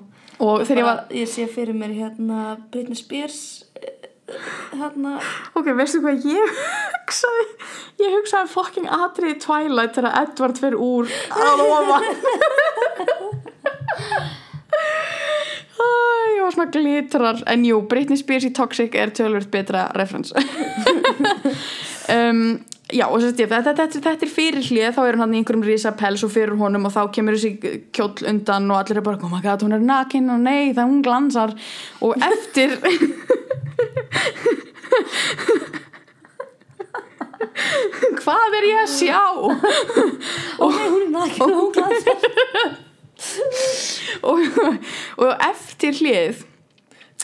Og þegar ég var ég sé fyrir mér hérna Britney Spears eh, hérna. Ok veistu hvað ég hugsaði? Ég hugsaði fucking atriði Twilight þegar Edward fyrir úr að ofan Æ, var svona glitrar. En jú, Britney Spears í Toxic er tölvöld betra reference. Um, já og sérst ég þetta, þetta, þetta er fyrir hlið þá er hann í einhverjum risa pels og fyrir honum og þá kemur þessi kjóll undan og allir er bara, oh my god, hún er nakin og nei, það hún glansar. Og eftir hvað er ég að sjá? Ok, hún er nakin og hún glansar og, og eftir hlið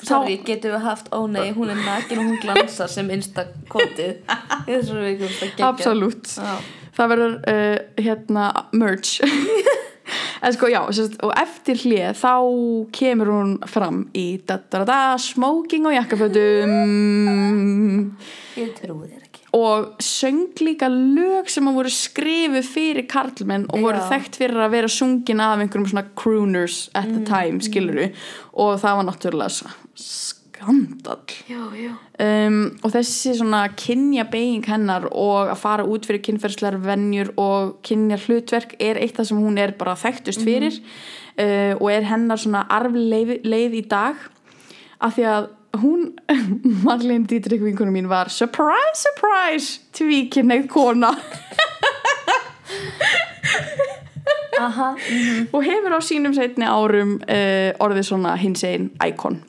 sorry, getum við haft, ó nei, hún er nakin og hún glansar sem instakotið. Þessu við ekki að gegja absolutt. Já. það verður uh, hérna merch. En sko já sérst, og eftir hlið þá kemur hún fram í da, da, da, da, smoking og jakkafötum. Ég trúi þér og söng líka lög sem að voru skrifuð fyrir karlmenn og voru Já. þekkt fyrir að vera sungin af einhverjum svona crooners at the time, skiluru og það var náttúrulega skandal já, já. Um, og þessi svona kynja beiging hennar og að fara út fyrir kynferðslegar venjur og kynja hlutverk er eitt það sem hún er bara þekktust fyrir uh, og er hennar svona arfleið leið í dag. Af því að hún Marlene Dietrich vinkunum mín var surprise, surprise tvíkynneið kona. Aha, mhm, og hefur á sínum setni árum uh, orðið svona hins einn íkon.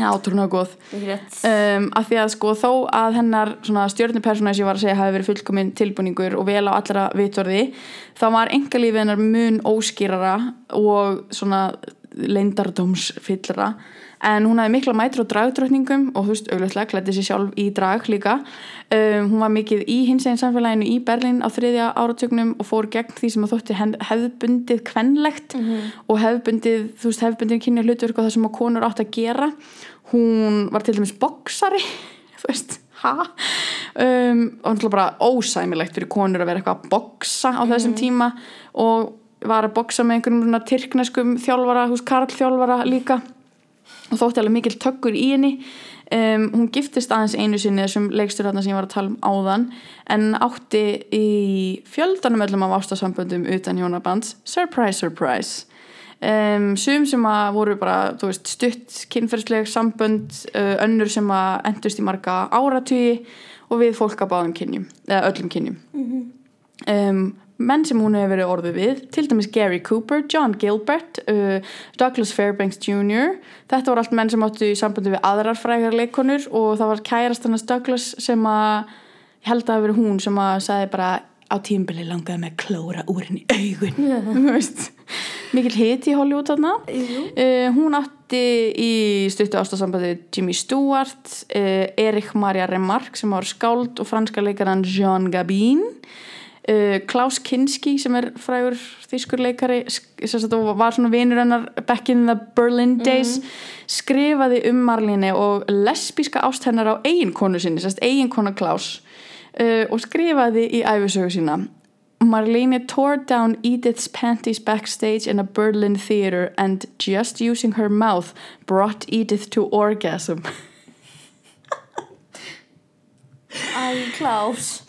Átrúna góð. Ekki rétt um, af því að sko þó að hennar stjórnupersona sem ég var að segja hafi verið fullkominn tilbúningur og vel á allra vitorði þá var engalífið hennar mun óskýrara og svona leindardómsfyllra en hún hafði mikla mætur á dragdrötningum og þú veist, auglustlega klætti sér sjálf í drag líka. Um, hún var mikið í hins eginn samfélaginu í Berlín á þriðja áratögnum og fór gegn því sem að þótti hefðbundið kvenlegt og hefðbundið, þú veist, hefðbundið kynja hlutverk og það sem að konur átt að gera. Hún var til dæmis boksari þú veist, ha? Um, og náttúrulega bara ósæmilegt fyrir konur að vera eitthvað að boksa á þessum tíma og var að boksa með einhverjum svona tyrkneskum þjálfara, veist, Karl þjálfara líka og þótti alveg mikill tökkur í henni. Um, hún giftist aðeins einu sinni þessum leikstur þarna sem ég var að tala um áðan en átti í fjöldanum öllum af ástasamböndum utan hjónabands. Surprise, surprise. Um, sum sem að voru bara veist, stutt kynferðsleg sambönd uh, önnur sem að endust í marga áratugi og við fólk að báðum kynjum, eða öllum kynjum. Um, menn sem hún hefur verið orðið við til dæmis Gary Cooper, John Gilbert uh, Douglas Fairbanks Jr. þetta voru allt menn sem áttu í sambandi við aðrar frægar leikonur og það var kærast annars Douglas sem að ég held að það verið hún sem að sagði bara á tímbili langaði með klóra úr henni augun. Þú veist, mikil hit í Hollywood þarna. Uh, hún átti í stuttu ástasambandi Jimmy Stewart uh, Erik Maria Remarque sem var skáld og franska leikaran Jean Gabin Klaus Kinski sem er frægur þýskur leikari sk- sem sagt, og var svona vinur hennar back in the Berlin days skrifaði um Marlene og lesbíska ást hennar á eiginkonu sinni, eiginkona Klaus uh, og skrifaði í æfisögu sína. Marlene tore down Edith's panties backstage in a Berlin theater and just using her mouth brought Edith to orgasm Æ, Klaus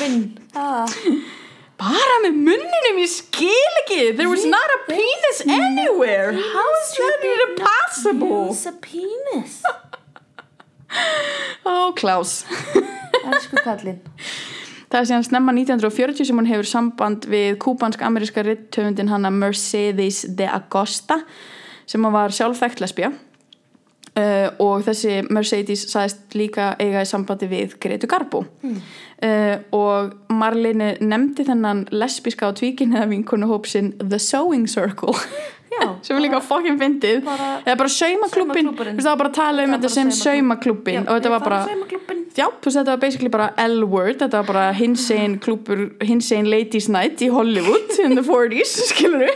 minn. Ah. bara með munninum, ég skil ekki. There was not a penis anywhere. How is that even possible? Use a penis? Klaus. Elsku kallinn. Það er síðan snemma 1940 sem hún hefur samband við kúbansk-ameríska rittöfundin hana Mercedes de Agosta sem var sjálf þekkt lesbía uh, og þessi Mercedes sagðist líka eiga í sambandi við Gretu Garbo. Mm. uh, og Marlene nefndi þennan lesbíska á tvíkin eða vinkonu hópsinn The Sewing Circle Já, sem er líka fokkin fyndið. bara- eða bara Saumaklúbburinn. það var bara að tala um Það þetta sem saumaklubb. saumaklubbin og þetta var bara já, þetta var basically bara L-word. Þetta var bara hinsegin klúbur hinsegin ladies night í Hollywood in the 40s, skilur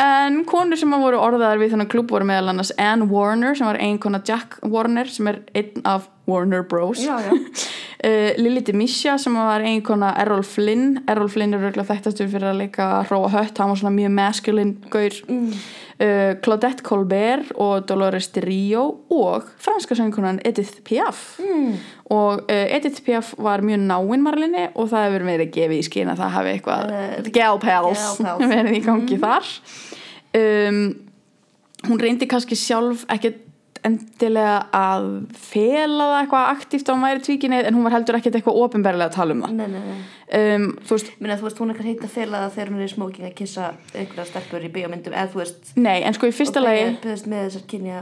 en konur sem voru orðaðar við þennan klúb voru meðal annars Anne Warner sem var einkona Jack Warner sem er einn af Warner Bros Já, já. uh, Lily Demisha sem var einkona Errol Flynn Errol Flynn er röglega þekktastur fyrir að leika Róa Hött, hann var svona mjög masculine gaur mm. Claudette Colbert og Dolores de Rio og franska söngkonan Edith Piaf mm. og uh, Edith Piaf var mjög náinn Marlene og það hefur verið gefið í skinn að það hafi eitthvað Uh, pals. verið í gangi þar um, hún reyndi kannski sjálf ekkert endilega að fela það eitthvað aktíft á hún væri tvíkinni en hún var heldur ekkert eitthvað ofinberlega að tala um það. Nei, nei, nei. Um, þú veist, Minna, þú veist, hún er kannski heitt að fela það þegar hún er í smóking að kissa einhverja stelpur í bíómyndum eða þú veist nei, en sko í fyrsta lagi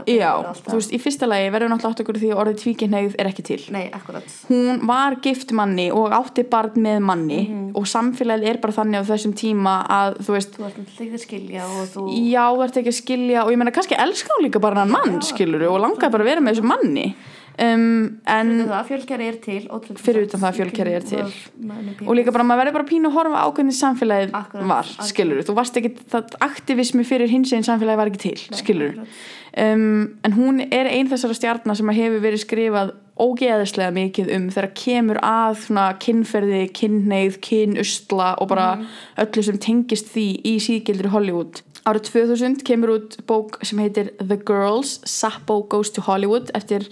já, þú veist, í fyrsta lagi verður náttúrulega átt okkur því að orðið tvíkinneið er ekki til. Nei, akkurat. Hún var gift manni og átti barn með manni Mhm. og samfélagið er bara þannig á þessum tíma að þú veist, Þú ert náttúrulega að skilja og þú já, þú ert ekki að skilja og ég meina kannski elska hún líka bara hann mann, skilur og langaði bara að vera með þessu manni. Um, en fjölkjæri er til Fyrir utan það að fjölkæri er til. og líka bara maður verður bara pínu að horfa á hvernig samfélagið var, skilur þú varst ekki, það aktivismi fyrir hins einn samfélagið var ekki til, skilur um, en hún er ein þessara stjarnar sem hefur verið skrifað ógeðislega mikið um þegar kemur að svona kynferði, kynneið, kynusla og bara öllu sem tengist því í síðgildur Hollywood árið 2000 kemur út bók sem heitir The Girls, Sappo Goes to Hollywood eftir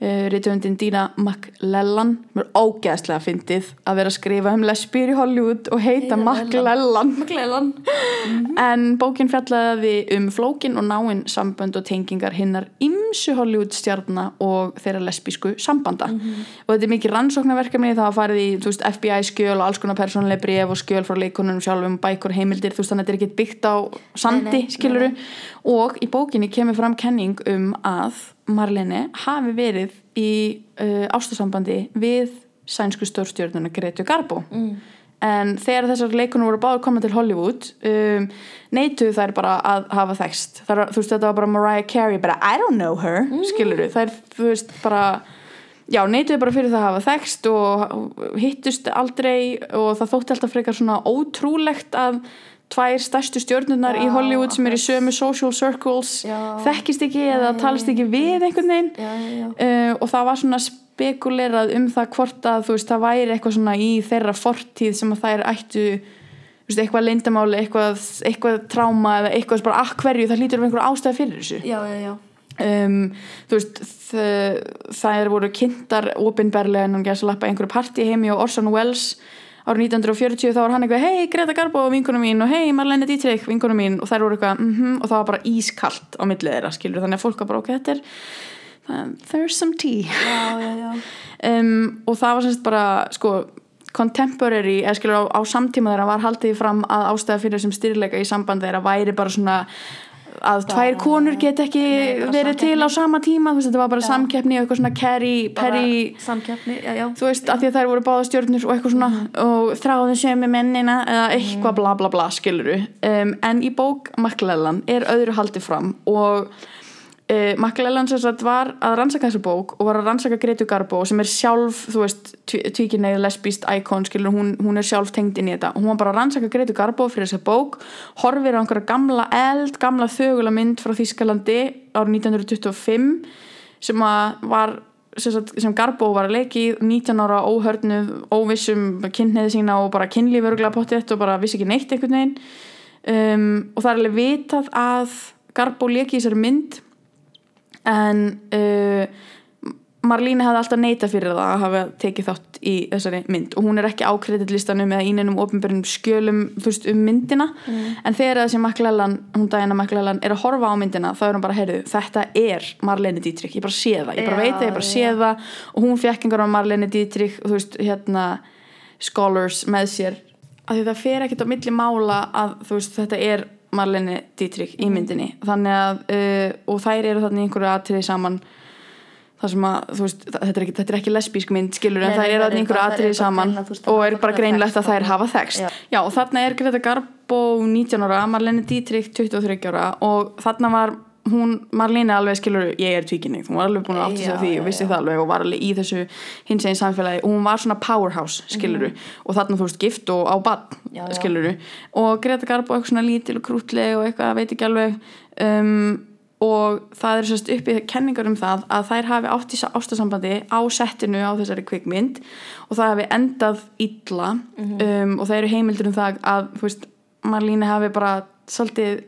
uh, reytöfundin Dina McLellan. Mér er ógeðslega fyndið að vera að skrifa um lesbíur í Hollywood og heita McLellan. Gleðlan en bókin fjallaði um flókin og náinn sambönd og tengingar hinnar ymsu Hollywood stjarna og þeirra lesbísku sambanda. Og þetta er mikið rannsóknarverkefni það farið í veist, FBI skjöl og alls konar persónuleg bref og skjöl frá leikonunum sjálfum bækur heimildir, þú veist þannig að þetta er ekki byggt á sandi, Nei, nei, skiluru nei, og í bókinni kemur fram kenning um að Marlene hafi verið í uh, ástasambandi við sænsku stórstjörnuna Gretu Garbo mm. en þegar þessar leikunum voru báður koma til Hollywood um, neituðu þær bara að hafa þekst þar, þú veist þetta var bara Mariah Carey bara I don't know her, mm. skiluru þær þú veist bara já, neituðu bara fyrir það að hafa þekst og hittust aldrei og það þótti alltaf frekar svona ótrúlegt að tvær stærstu stjörnunar í Hollywood sem eru í sömu social circles þekkist ekki eða talast ekki við einhvern veginn. Uh, og það var svona spekulerað um það hvort að þú veist það væri eitthvað svona í þeirra fortíð sem að þær ættu þú veist, eitthvað leyndamáli, eitthvað, eitthvað tráma eða eitthvað bara að hverju? Það hlýtur um einhver ástæða fyrir þessu. Já, já, já. Um, veist þ- þær voru kynntar opinberlega en hún gerði að lappa einhverju partí heimi og Orson Welles árið 1940 þá var hann eitthvað hei Greta Garbo vinkona mín og hei Marlene Dietrich vinkona mín. Og þær voru eitthvað mhm og það var bara ískalt á millið þeirra skilur þannig að fólk var bara ok þetta er það- there's some tea. Já, já, já. Um, og það var semst bara sko contemporary, eða skilur á, á samtíma þeirra var haldið fram að ástæða fyrir þessum styrleika í samband þeirra væri bara svona að tvær konur get ekki Nei, verið til á sama tíma þú veist þetta var bara Já. samkeppni og eitthvað svona carry, perry Samkeppni, já, já. þú veist, að því að þær voru báða stjórnur og eitthvað svona og þráðu sömu mennina eða eitthvað bla bla bla skiluru um, en í bók Makkelellan er öðru haldið fram og uh, Makkelellan sem sagt var að rannsaka þessa bók og var að rannsaka Gretu Garbo sem er sjálf, þú veist, tvíkinneið lesbíst íkon, skilur, hún, hún er sjálf tengd inn í þetta. Hún var bara að rannsaka Gretu Garbo fyrir þessa bók, horfir á einhverja gamla eld, gamla þögula mynd frá Þískalandi árið 1925 sem að var sem, sagt, sem Garbo var að leiki í 19 ára óhörnuð, óvissum kynniði sína og bara kynlífuruglega potið og bara vissi ekki neitt einhvern veginn. Um, og það er alveg vitað að Garbo leiki í þessari mynd en uh, Marlíne hafði alltaf neita fyrir það að hafa tekið þátt í þessari mynd. Og hún er ekki á kreditlistanum eða ínenum ofnbjörnum skjölum fyrst um myndina. En þegar þessi Maklelan, hún Diana Maklelan er að horfa á myndina þá er hún bara, heyrðu, þetta er Marlene Dietrich, ég bara sé það. Ég bara Já, veit það, ég bara sé það. Og hún fekk einhverjum Marlene Dietrich þú veist, hérna scholars með sér. Að því það fer ekkert á milli mála að þú veist, þetta er Marlene Dietrich í myndinni. Þannig að, uh, og þær eru þannig einhverju atriði saman það sem að, þú veist, þetta er ekki, þetta er ekki lesbísk mynd skilur, en Nei, það nei, er það þannig er einhverju er bara saman og er bara greinlegt að þær þarna. hafa þekst. Já, og þarna er Greta Garbo 19 ára, Marlene Dietrich 23 ára og þarna var hún, Marlene alveg skilur ég er tvíkinni, hún var alveg búin að átta sig á því já, og vissi já. það alveg og var alveg í þessu hins einn samfélagi. Og hún var svona powerhouse skiluru og þarna þú veist gift og á bann skiluru og Greta Garbo eitthvað svona lítil og krútleg og eitthvað veit ekki alveg. Um, og það er sérst uppi kenningar um það að þær hafi átt í ástasambandi á settinu á þessari kvikmynd. Og það hafi endað illa. Mhm. um, og það eru heimildur um það að Marlíne hafi bara svolítið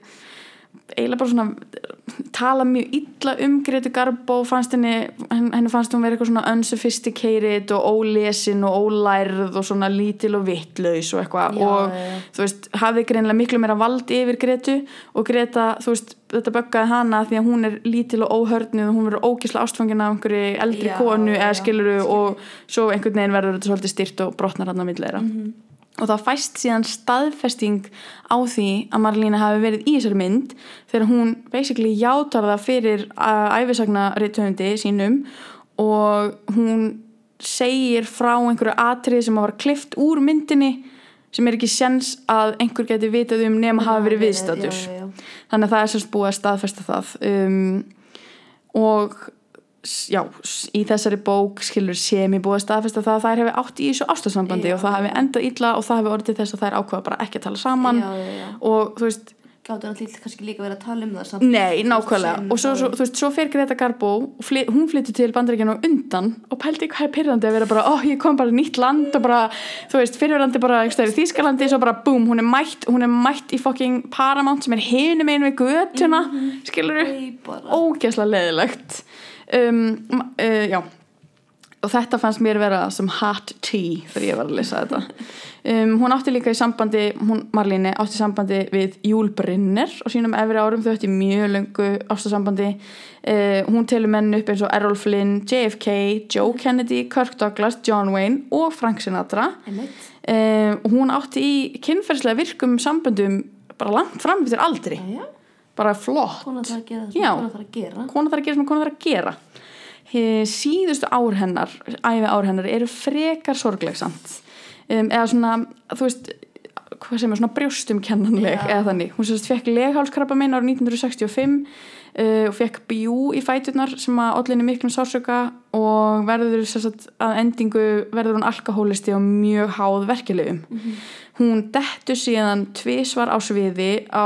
eiginlega bara svona tala mjög illa um Gretu Garbo fannst henni, henn- henni fannst hún vera eitthvað svona unsophisticated og ólesin og ólærð og svona lítil og vittlaus og eitthvað og já. þú veist, hafði greinlega miklu meira vald yfir Gretu og Greta, þú veist, þetta böggaði hana því að hún er lítil og óhörnuð og hún verður ógisla ástfangin af einhverju eldri Já, konu eða skiluru skil og svo einhvern veginn verður þetta svolítið styrt og brotnar hann að millera Mhm. Og það fæst síðan staðfesting á því að Marlína hafi verið í þessari mynd þegar hún basically játar það fyrir æfisagna rithöfundi sínum og hún segir frá einhverju atrið sem var klift úr myndinni sem er ekki sens að einhver geti vitað um nema hafi verið já. þannig að það er sérst búið að staðfesta það um, og já, í þessari bók skilur sem ég búið að staðfesta það að þær hefði átt í þessu ástasambandi og það hefði endað illa og það hefði orðið til þess að þær ákveða bara ekki að tala saman. Já, já, og þú veist, Gáttu náttúrulega kannski líka verið að tala um það samt. nei, nákvæmlega. Og svo, svo, þú veist, svo fer Greta Garbo og fly, hún flyttur til bandaríkjana undan og pældi hvað er pyrrandi að vera bara ó, ég kom bara nýtt land og bara þú veist, fyrirverandi bara staðar í Þýskalandi svo bara búm, hún er mætt, hún er mætt í fucking Paramount sem er hinum einu við götuna mm skilur Oj, bara. ógeðslega leðilegt um, uh, já. Og þetta fannst mér vera sem hot tea þegar ég var að lesa þetta. Um, hún átti líka í sambandi hún, Marlíne átti sambandi við Júl Brynner á sínum efri árum. Þau ætti mjög löngu ástasambandi. Uh, hún telur menn upp eins og Errol Flynn, JFK, Joe Kennedy Kirk Douglas, John Wayne og Frank Sinatra. Um, og hún átti í kynferðslega virkum samböndum bara langt fram fyrir aldri. Já, já. Bara flott. Kona þarf að gera það sem kona þarf að gera. kona þarf að gera sem kona þarf að gera. Síðustu ár hennar æfi ár hennar eru frekar sorglegsamt um, eða svona þú veist hvað sem er svona brjóstum kennanleg Já. eða þannig, hún sérst fekk leghálskrabba minn árið 1965 uh, og fekk bjú í fæturnar sem að ollinni miklum sársöka og verður sérst að endingu verður hún alkohólisti og mjög háð verkilegum hún dettur síðan tvisvar á sviði á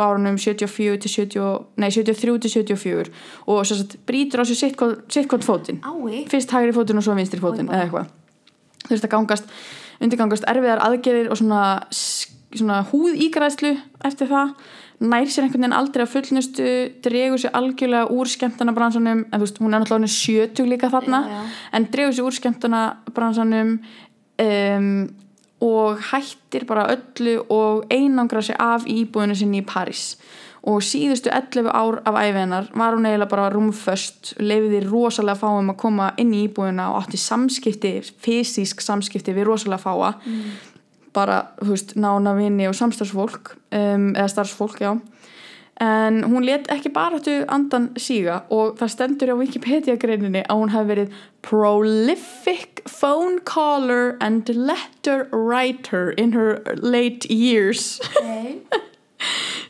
árunum 74 til 70, nei 73 til 74 og sérst brýtur á sér sitt hvort- sitt hvort fótinn fyrst hægri fótinn og svo vinstri fótinn eða eitthvað. Þú veist að gangast undirgangast erfiðar aðgerir og svona, svona húð ígræðslu eftir það nær sér einhvern veginn aldrei að fullnustu dregur sér algjörlega úr skemmtana bransanum en þú veist, hún er náttúrulega orðin 70 líka þarna Já, já. en dregur sér úr skemmtana bransanum um, og hættir bara öllu og einangra sér af í íbúðinu sinni í París. Og síðustu 11 ár af æfiðinnar var hún eiginlega bara rúmföst leifiði rosalega fáum að koma inn í íbúðina og átti samskipti fysísk samskipti við rosalega fáa bara, þú veist, nána vini og samstarfsfólk um, eða starfsfólk, já en hún let ekki bara þetta andan síga og það stendur á Wikipedia greininni að hún hafi verið prolific phone caller and letter writer in her late years Nei.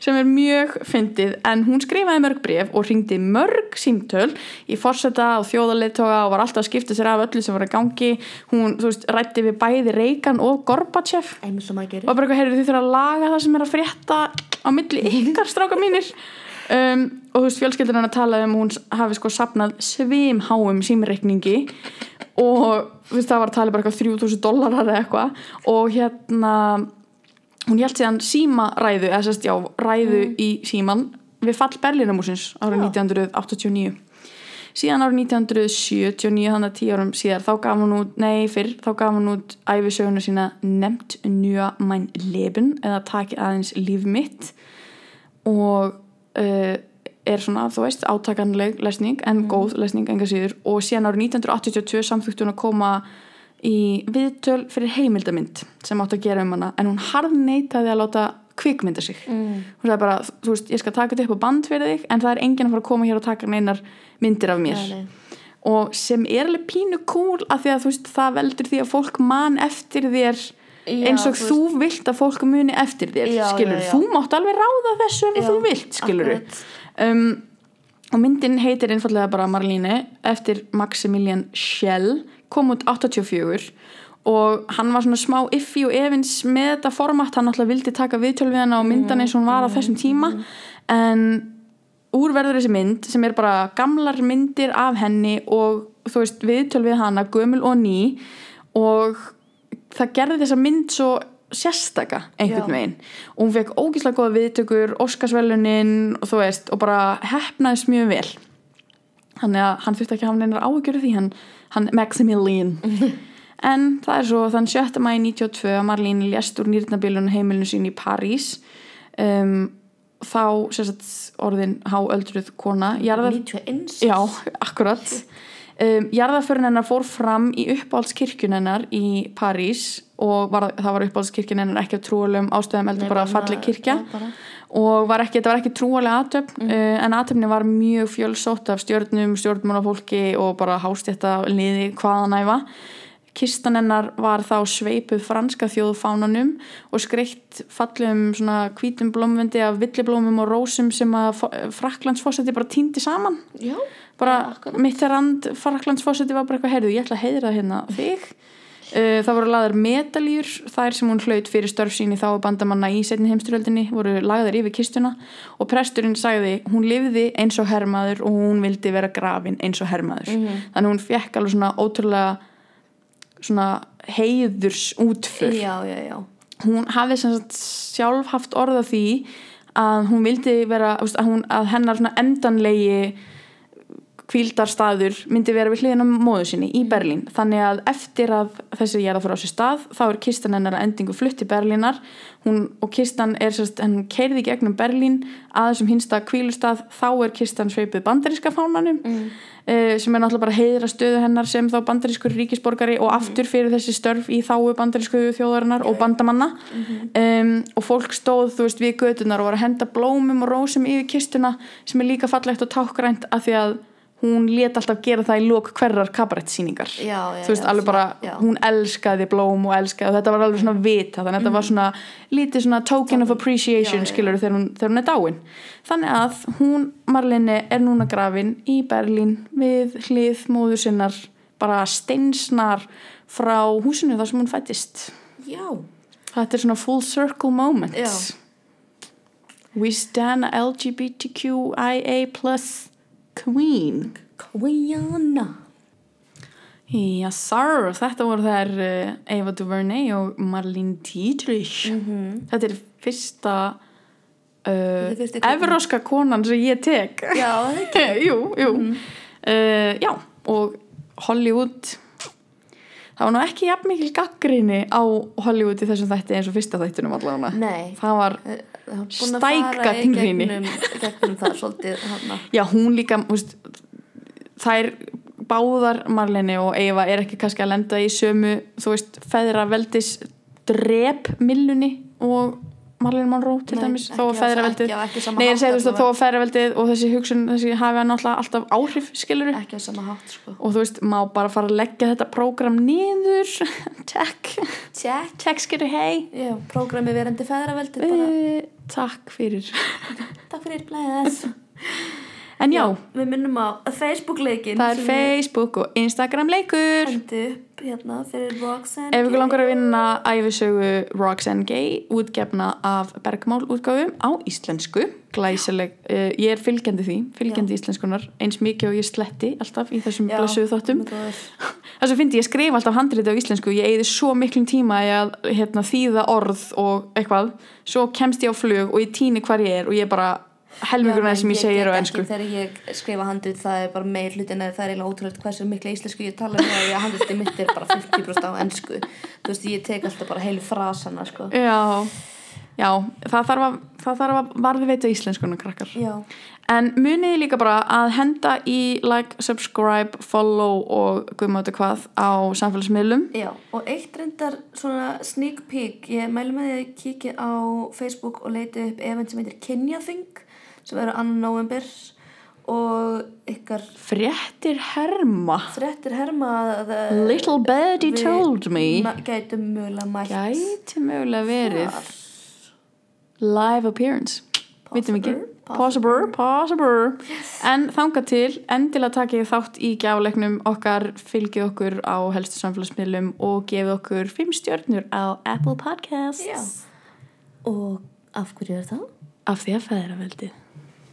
sem er mjög fyndið. En hún skrifaði mörg bref og ringdi mörg símtöl í forseta og þjóðarleitóga og var alltaf að skipta sér af öllu sem var að gangi. Hún, þú veist, rætti við bæði Reagan og Gorbachev. Og bara eitthvað, heyrðu þið þurfa að laga það sem er að frétta á milli ykkar stráka mínir. Um, og þú veist fjölskyldur hann að tala um hún hafi sko sapnað svimháum símreikningi. Og þú veist það var að tala bara eitthvað 3000 dólarar eða eitthvað. Og hérna hún hjælt síðan símaræðu eða sérst já, ræðu í síman við fall Berlínamúsins árið Já. 1989 síðan árið 1979 þannig að tíu árum síðar þá gaf hún út, nei fyrr, þá gaf hún út æfisöguna sína nefnt nýja mæn leben eða taki aðeins líf mitt. Og uh, er svona, þú veist, átakanleg lesning en góð lesning enga síður. Og síðan árið 1982 samþykti hún að koma í viðtöl fyrir heimildamind sem átt að gera um hana en hún harðneitaði að láta kvikmynda sig. Mm. hún sagði bara, þú veist, ég skal taka þetta upp á band fyrir þig en það er enginn að fara að koma hér og taka neinar myndir af mér. Nei. og sem er alveg pínu cool af því að þú veist, það veldur því að fólk man eftir þér Já, eins og þú þú, vilt að fólk muni eftir þér Já, skilur, já, þú mátt alveg ráða þessu ef þú vilt, skilur um, og myndin heitir einfallega bara Marlíne eftir Maximilian Schell kom út 84 og hann var svona smá iffi og efins með þetta format, hann alltaf vildi taka viðtöl við hana og myndan eins og hún var á þessum tíma. En úr verður þessi mynd sem er bara gamlar myndir af henni og þú veist viðtöl við hana, gömul og ný. Og það gerði þessa mynd svo sérstaka einhvern veginn. Og hún fekk ógíslega góða viðtökur Óskarsvelunin og þú veist og bara hefnaðist mjög vel. Þannig að hann þurfti ekki að hafa neinar af því. Hann, hann Maximilian. En það er svo þann 7. mæði 92 að Marlín lést úr nýrnabilun heimilinu sín í París. Um, þá sérst orðin háöldruð kona jarðar 91 Já, akkurat um, Jarðaförin hennar fór fram í uppáhaldskirkjun hennar í París og var, það var uppáhaldskirkjun hennar ekki af trúalum ástöðum heldur bara bara- falleg kirkja. bara. og var ekki, þetta var ekki trúalega aðtöfn uh, en aðtöfni var mjög fjölsótt af stjörnum, stjórnmálafólki og bara hástjætta liði hvaðan æfa kistan hennar var þá sveipuð franska þjóðfánanum og skreitt fallum svona hvítum blómvendi af villiblómum og rósum sem að Fraklandsfósetti bara týndi saman Já, bara Já, akkurat. mitt er rand Fraklandsfósetti var bara eitthvað heyrðu, ég ætla að heiðra hérna þig uh, það voru lagðar medaljur þær sem hún hlaut fyrir störf sín í þá bandamanna í setni heimstyrjöldinni voru lagðar yfir kistuna og presturinn sagði hún lifði eins og hermaður og hún vildi vera grafin eins og hermaður Mhm. þannig hún fekk alveg svona ótrúlega svona heiðurs útför já, já, já. Hún sagt sjálf haft orða því að hún vildi vera að, hún, að hennar endanlegi kvíldarstaður myndi vera við hliðina á móðu sinni í Berlín. Þannig að eftir að þessi ég er að fara á sér stað þá er kistan hennar að endingu flutt til Berlínar. Hún, og kistan er sérst, henn keirði gegnum Berlín að þessum hinsta kvílustað þá er kistan sveipið bandaríska fánanum mm. sem er náttúrulega bara heiðra stöðu hennar sem þá bandarískur ríkisborgari og aftur fyrir þessi störf í þáu bandarísku þjóðarinnar og bandamanna. Um, og fólk stóð þú veist við götunar og var að henda blómum og rósum yfir kistuna sem er líka fallegt og tákgrænt af því að hún let alltaf gera það í lók hverrar kabarettsýningar Já, já, þú veist já, alveg bara, svona, já. hún elskaði blóm og elskaði og þetta var alveg svona vita þannig að þetta var svona lítið svona token of appreciation já, skilur þegar hún, þegar hún er dáin. Þannig að hún, Marlene er núna grafin í Berlín við hlið móður sinnar bara steinsnar frá húsinu þar sem hún fættist Já, þetta er svona full circle moment. Já. we stand LGBTQIA plus queen. Queena Yes sir, þetta voru þær uh, Eva DuVernay og Marlene Dietrich. Þetta er fyrsta uh, kvikmynd. evróska konan sem ég tek. Já, Jú, jú. Uh, Já, og Hollywood Það var nú ekki jafn mikil gaggrinni á Hollywood í þessum þætti eins og fyrsta þættinum allavega Nei Það var, Eh, það var búin að Stæk fara í gagnrýni. gegnum, gegnum það svolítið hana. já hún líka úst, þær báðar Marlene og Eva er ekki kannski að lenda í sömu, þú veist, feðra veldis drep millunni og Marlene Monroe til dæmis, þó að veist að þó að feðraveldið og þessi hugsun, þessi hafi náttúrulega alltaf áhrif skiluru ekki á sama hátt sko. og þú veist, má bara fara að leggja þetta prógram niður. Check, Check. Check skilur hei Já, prógrami verandi feðraveldi bara. Uh, takk fyrir. Takk fyrir blæðis en já, Við minnum á Facebook leikin það er Facebook og Instagram leikur Hendi upp hérna fyrir Roxanne Ef ykkur langar að vinna æfisögu Roxanne Gay útgefna af Bergmál útgáfum á íslensku. Glæsileg, uh, ég er fylgjandi því fylgjandi íslenskunar, eins mikið og ég sletti alltaf í þessum Já, blessuðu God. þess að fyndi ég skrifa alltaf handriti á íslensku. Ég eigði svo miklum tíma að hérna, þýða orð og eitthvað. Svo kemst ég á flug og ég týni hvar ég er og ég bara af það sem ég segir á ennsku þegar ég skrifa handrit það er bara meir hlutin eða það er eiginlega ótrúlega hversu mikla íslensku ég tala þegar ég handriti mitt er bara 50% á ennsku þú veist ég tek alltaf bara heilu frasana sko. Já, já það þarf að, það þarf að varðveita íslenskuna krakkar. Já, En muniði líka bara að henda í like, subscribe, follow og guðmáttu hvað á samfélagsmiðlum? Já og eitt reyndar svona sneak peek. Ég mælu með því að kíkja á Facebook og leiti upp event sem heitir Kenyathing sem verður annan november og ykkar Fréttir herma. Frettir herma að Little birdie told me. gætum mögulega mætt. Gæti mögulega verið. Þar. live appearance. Vitum ekki. Possible, Possible, possible. En þanga til, endilega takið þátt í gjafleiknum okkar fylgið okkur á helstu samfélagsmiðlum og gefið okkur 5 stjörnur á Apple Podcasts. Já. og af hverju er það? Af því að feðraveldið